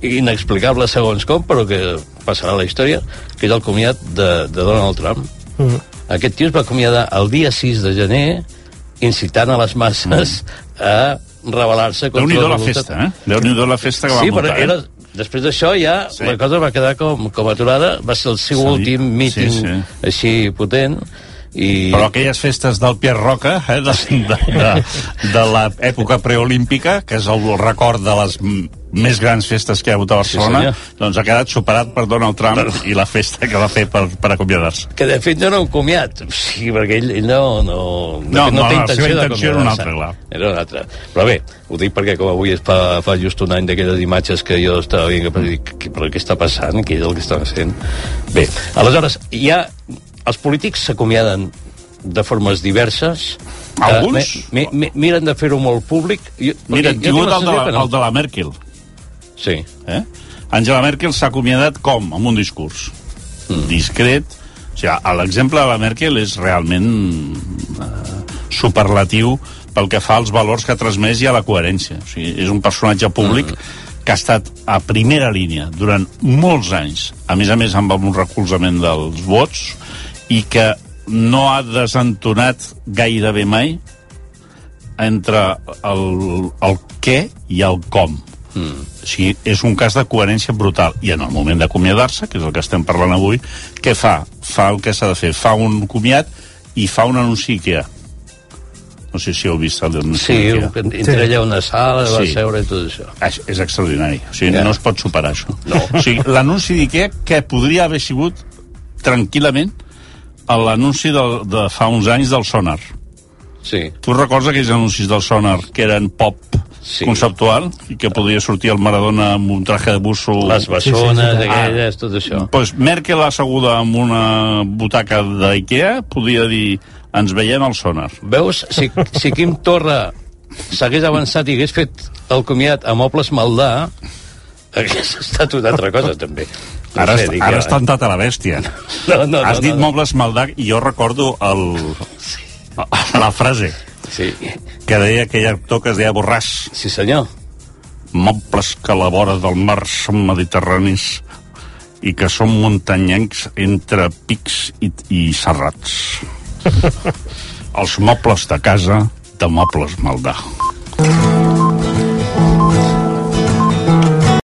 inexplicable segons com, però que passarà a la història, que és el comiat de, de Donald Trump. Mm. Aquest tio es va acomiadar el dia 6 de gener incitant a les masses a rebel·lar-se contra Déu-n'hi-do la voluntat- festa, eh? Déu-n'hi-do la festa que va Sí, muntar, però era, eh? després d'això ja Sí. sí. la cosa va quedar com, com aturada, va ser el seu Sí, últim míting sí, sí. així potent, i... Però aquelles festes del Pierre Roca, eh, de, de, de, de l'època preolímpica, que és el record de les més grans festes que hi ha hagut a Barcelona, senyor. doncs ha quedat superat per Donald Trump i la festa que va fer per, per acomiadar-se. que de fet no era un comiat, sí, perquè ell, ell no, no, No, fet, no, té no, la intenció de intenció era una altra, clar. Era una altra. Però bé, ho dic perquè com avui es fa, fa just un any d'aquelles imatges que jo estava veient, què, però què està passant? Què és el que està fent? Bé, aleshores, hi ha... Els polítics s'acomiaden de formes diverses. Alguns? Eh, mi, mi, miren de fer-ho molt públic. Jo, Mira, jo tinc el de, la, no. el de la Merkel. Sí. Eh? Angela Merkel s'ha acomiadat com? Amb un discurs. Mm. Discret. O sigui, l'exemple de la Merkel és realment eh, superlatiu pel que fa als valors que ha transmès i a la coherència. O sigui, és un personatge públic mm. que ha estat a primera línia durant molts anys, a més a més amb un recolzament dels vots, i que no ha desentonat gairebé mai entre el, el què i el com. Mm. O sigui, és un cas de coherència brutal. I en el moment d'acomiadar-se, que és el que estem parlant avui, què fa? Fa el que s'ha de fer. Fa un comiat i fa un anunci que. No sé si heu vist el d'anunci Sí, Ikea. entra allà una sala, va Sí. seure i tot això. És, és extraordinari. O sigui, Ja. no es pot superar això. No. O sigui, l'anunci d'Ikea que podria haver sigut tranquil·lament l'anunci del- de fa uns anys del Sonar. Sí. Tu recordes aquells anuncis del Sonar que eren pop sí. conceptual i que podria sortir el Maradona amb un traje de busso... Les bessones, Ah, aquelles, tot això. pues Merkel asseguda amb una butaca d'Ikea podia dir ens veiem al Sonar. Veus, si, si Quim Torra s'hagués avançat i hagués fet el comiat a Mobles Maldà, hagués estat una altra cosa, també. No Ara, sé, ara has tentat a la bèstia. No, no, Has no, dit no, no. mobles Maldac i jo recordo el, la frase sí. que deia aquell actor que es deia Borràs. Sí, senyor. Mobles que a la vora del mar són mediterranis i que són muntanyencs entre pics i, i serrats. Els mobles de casa de Mobles Maldà.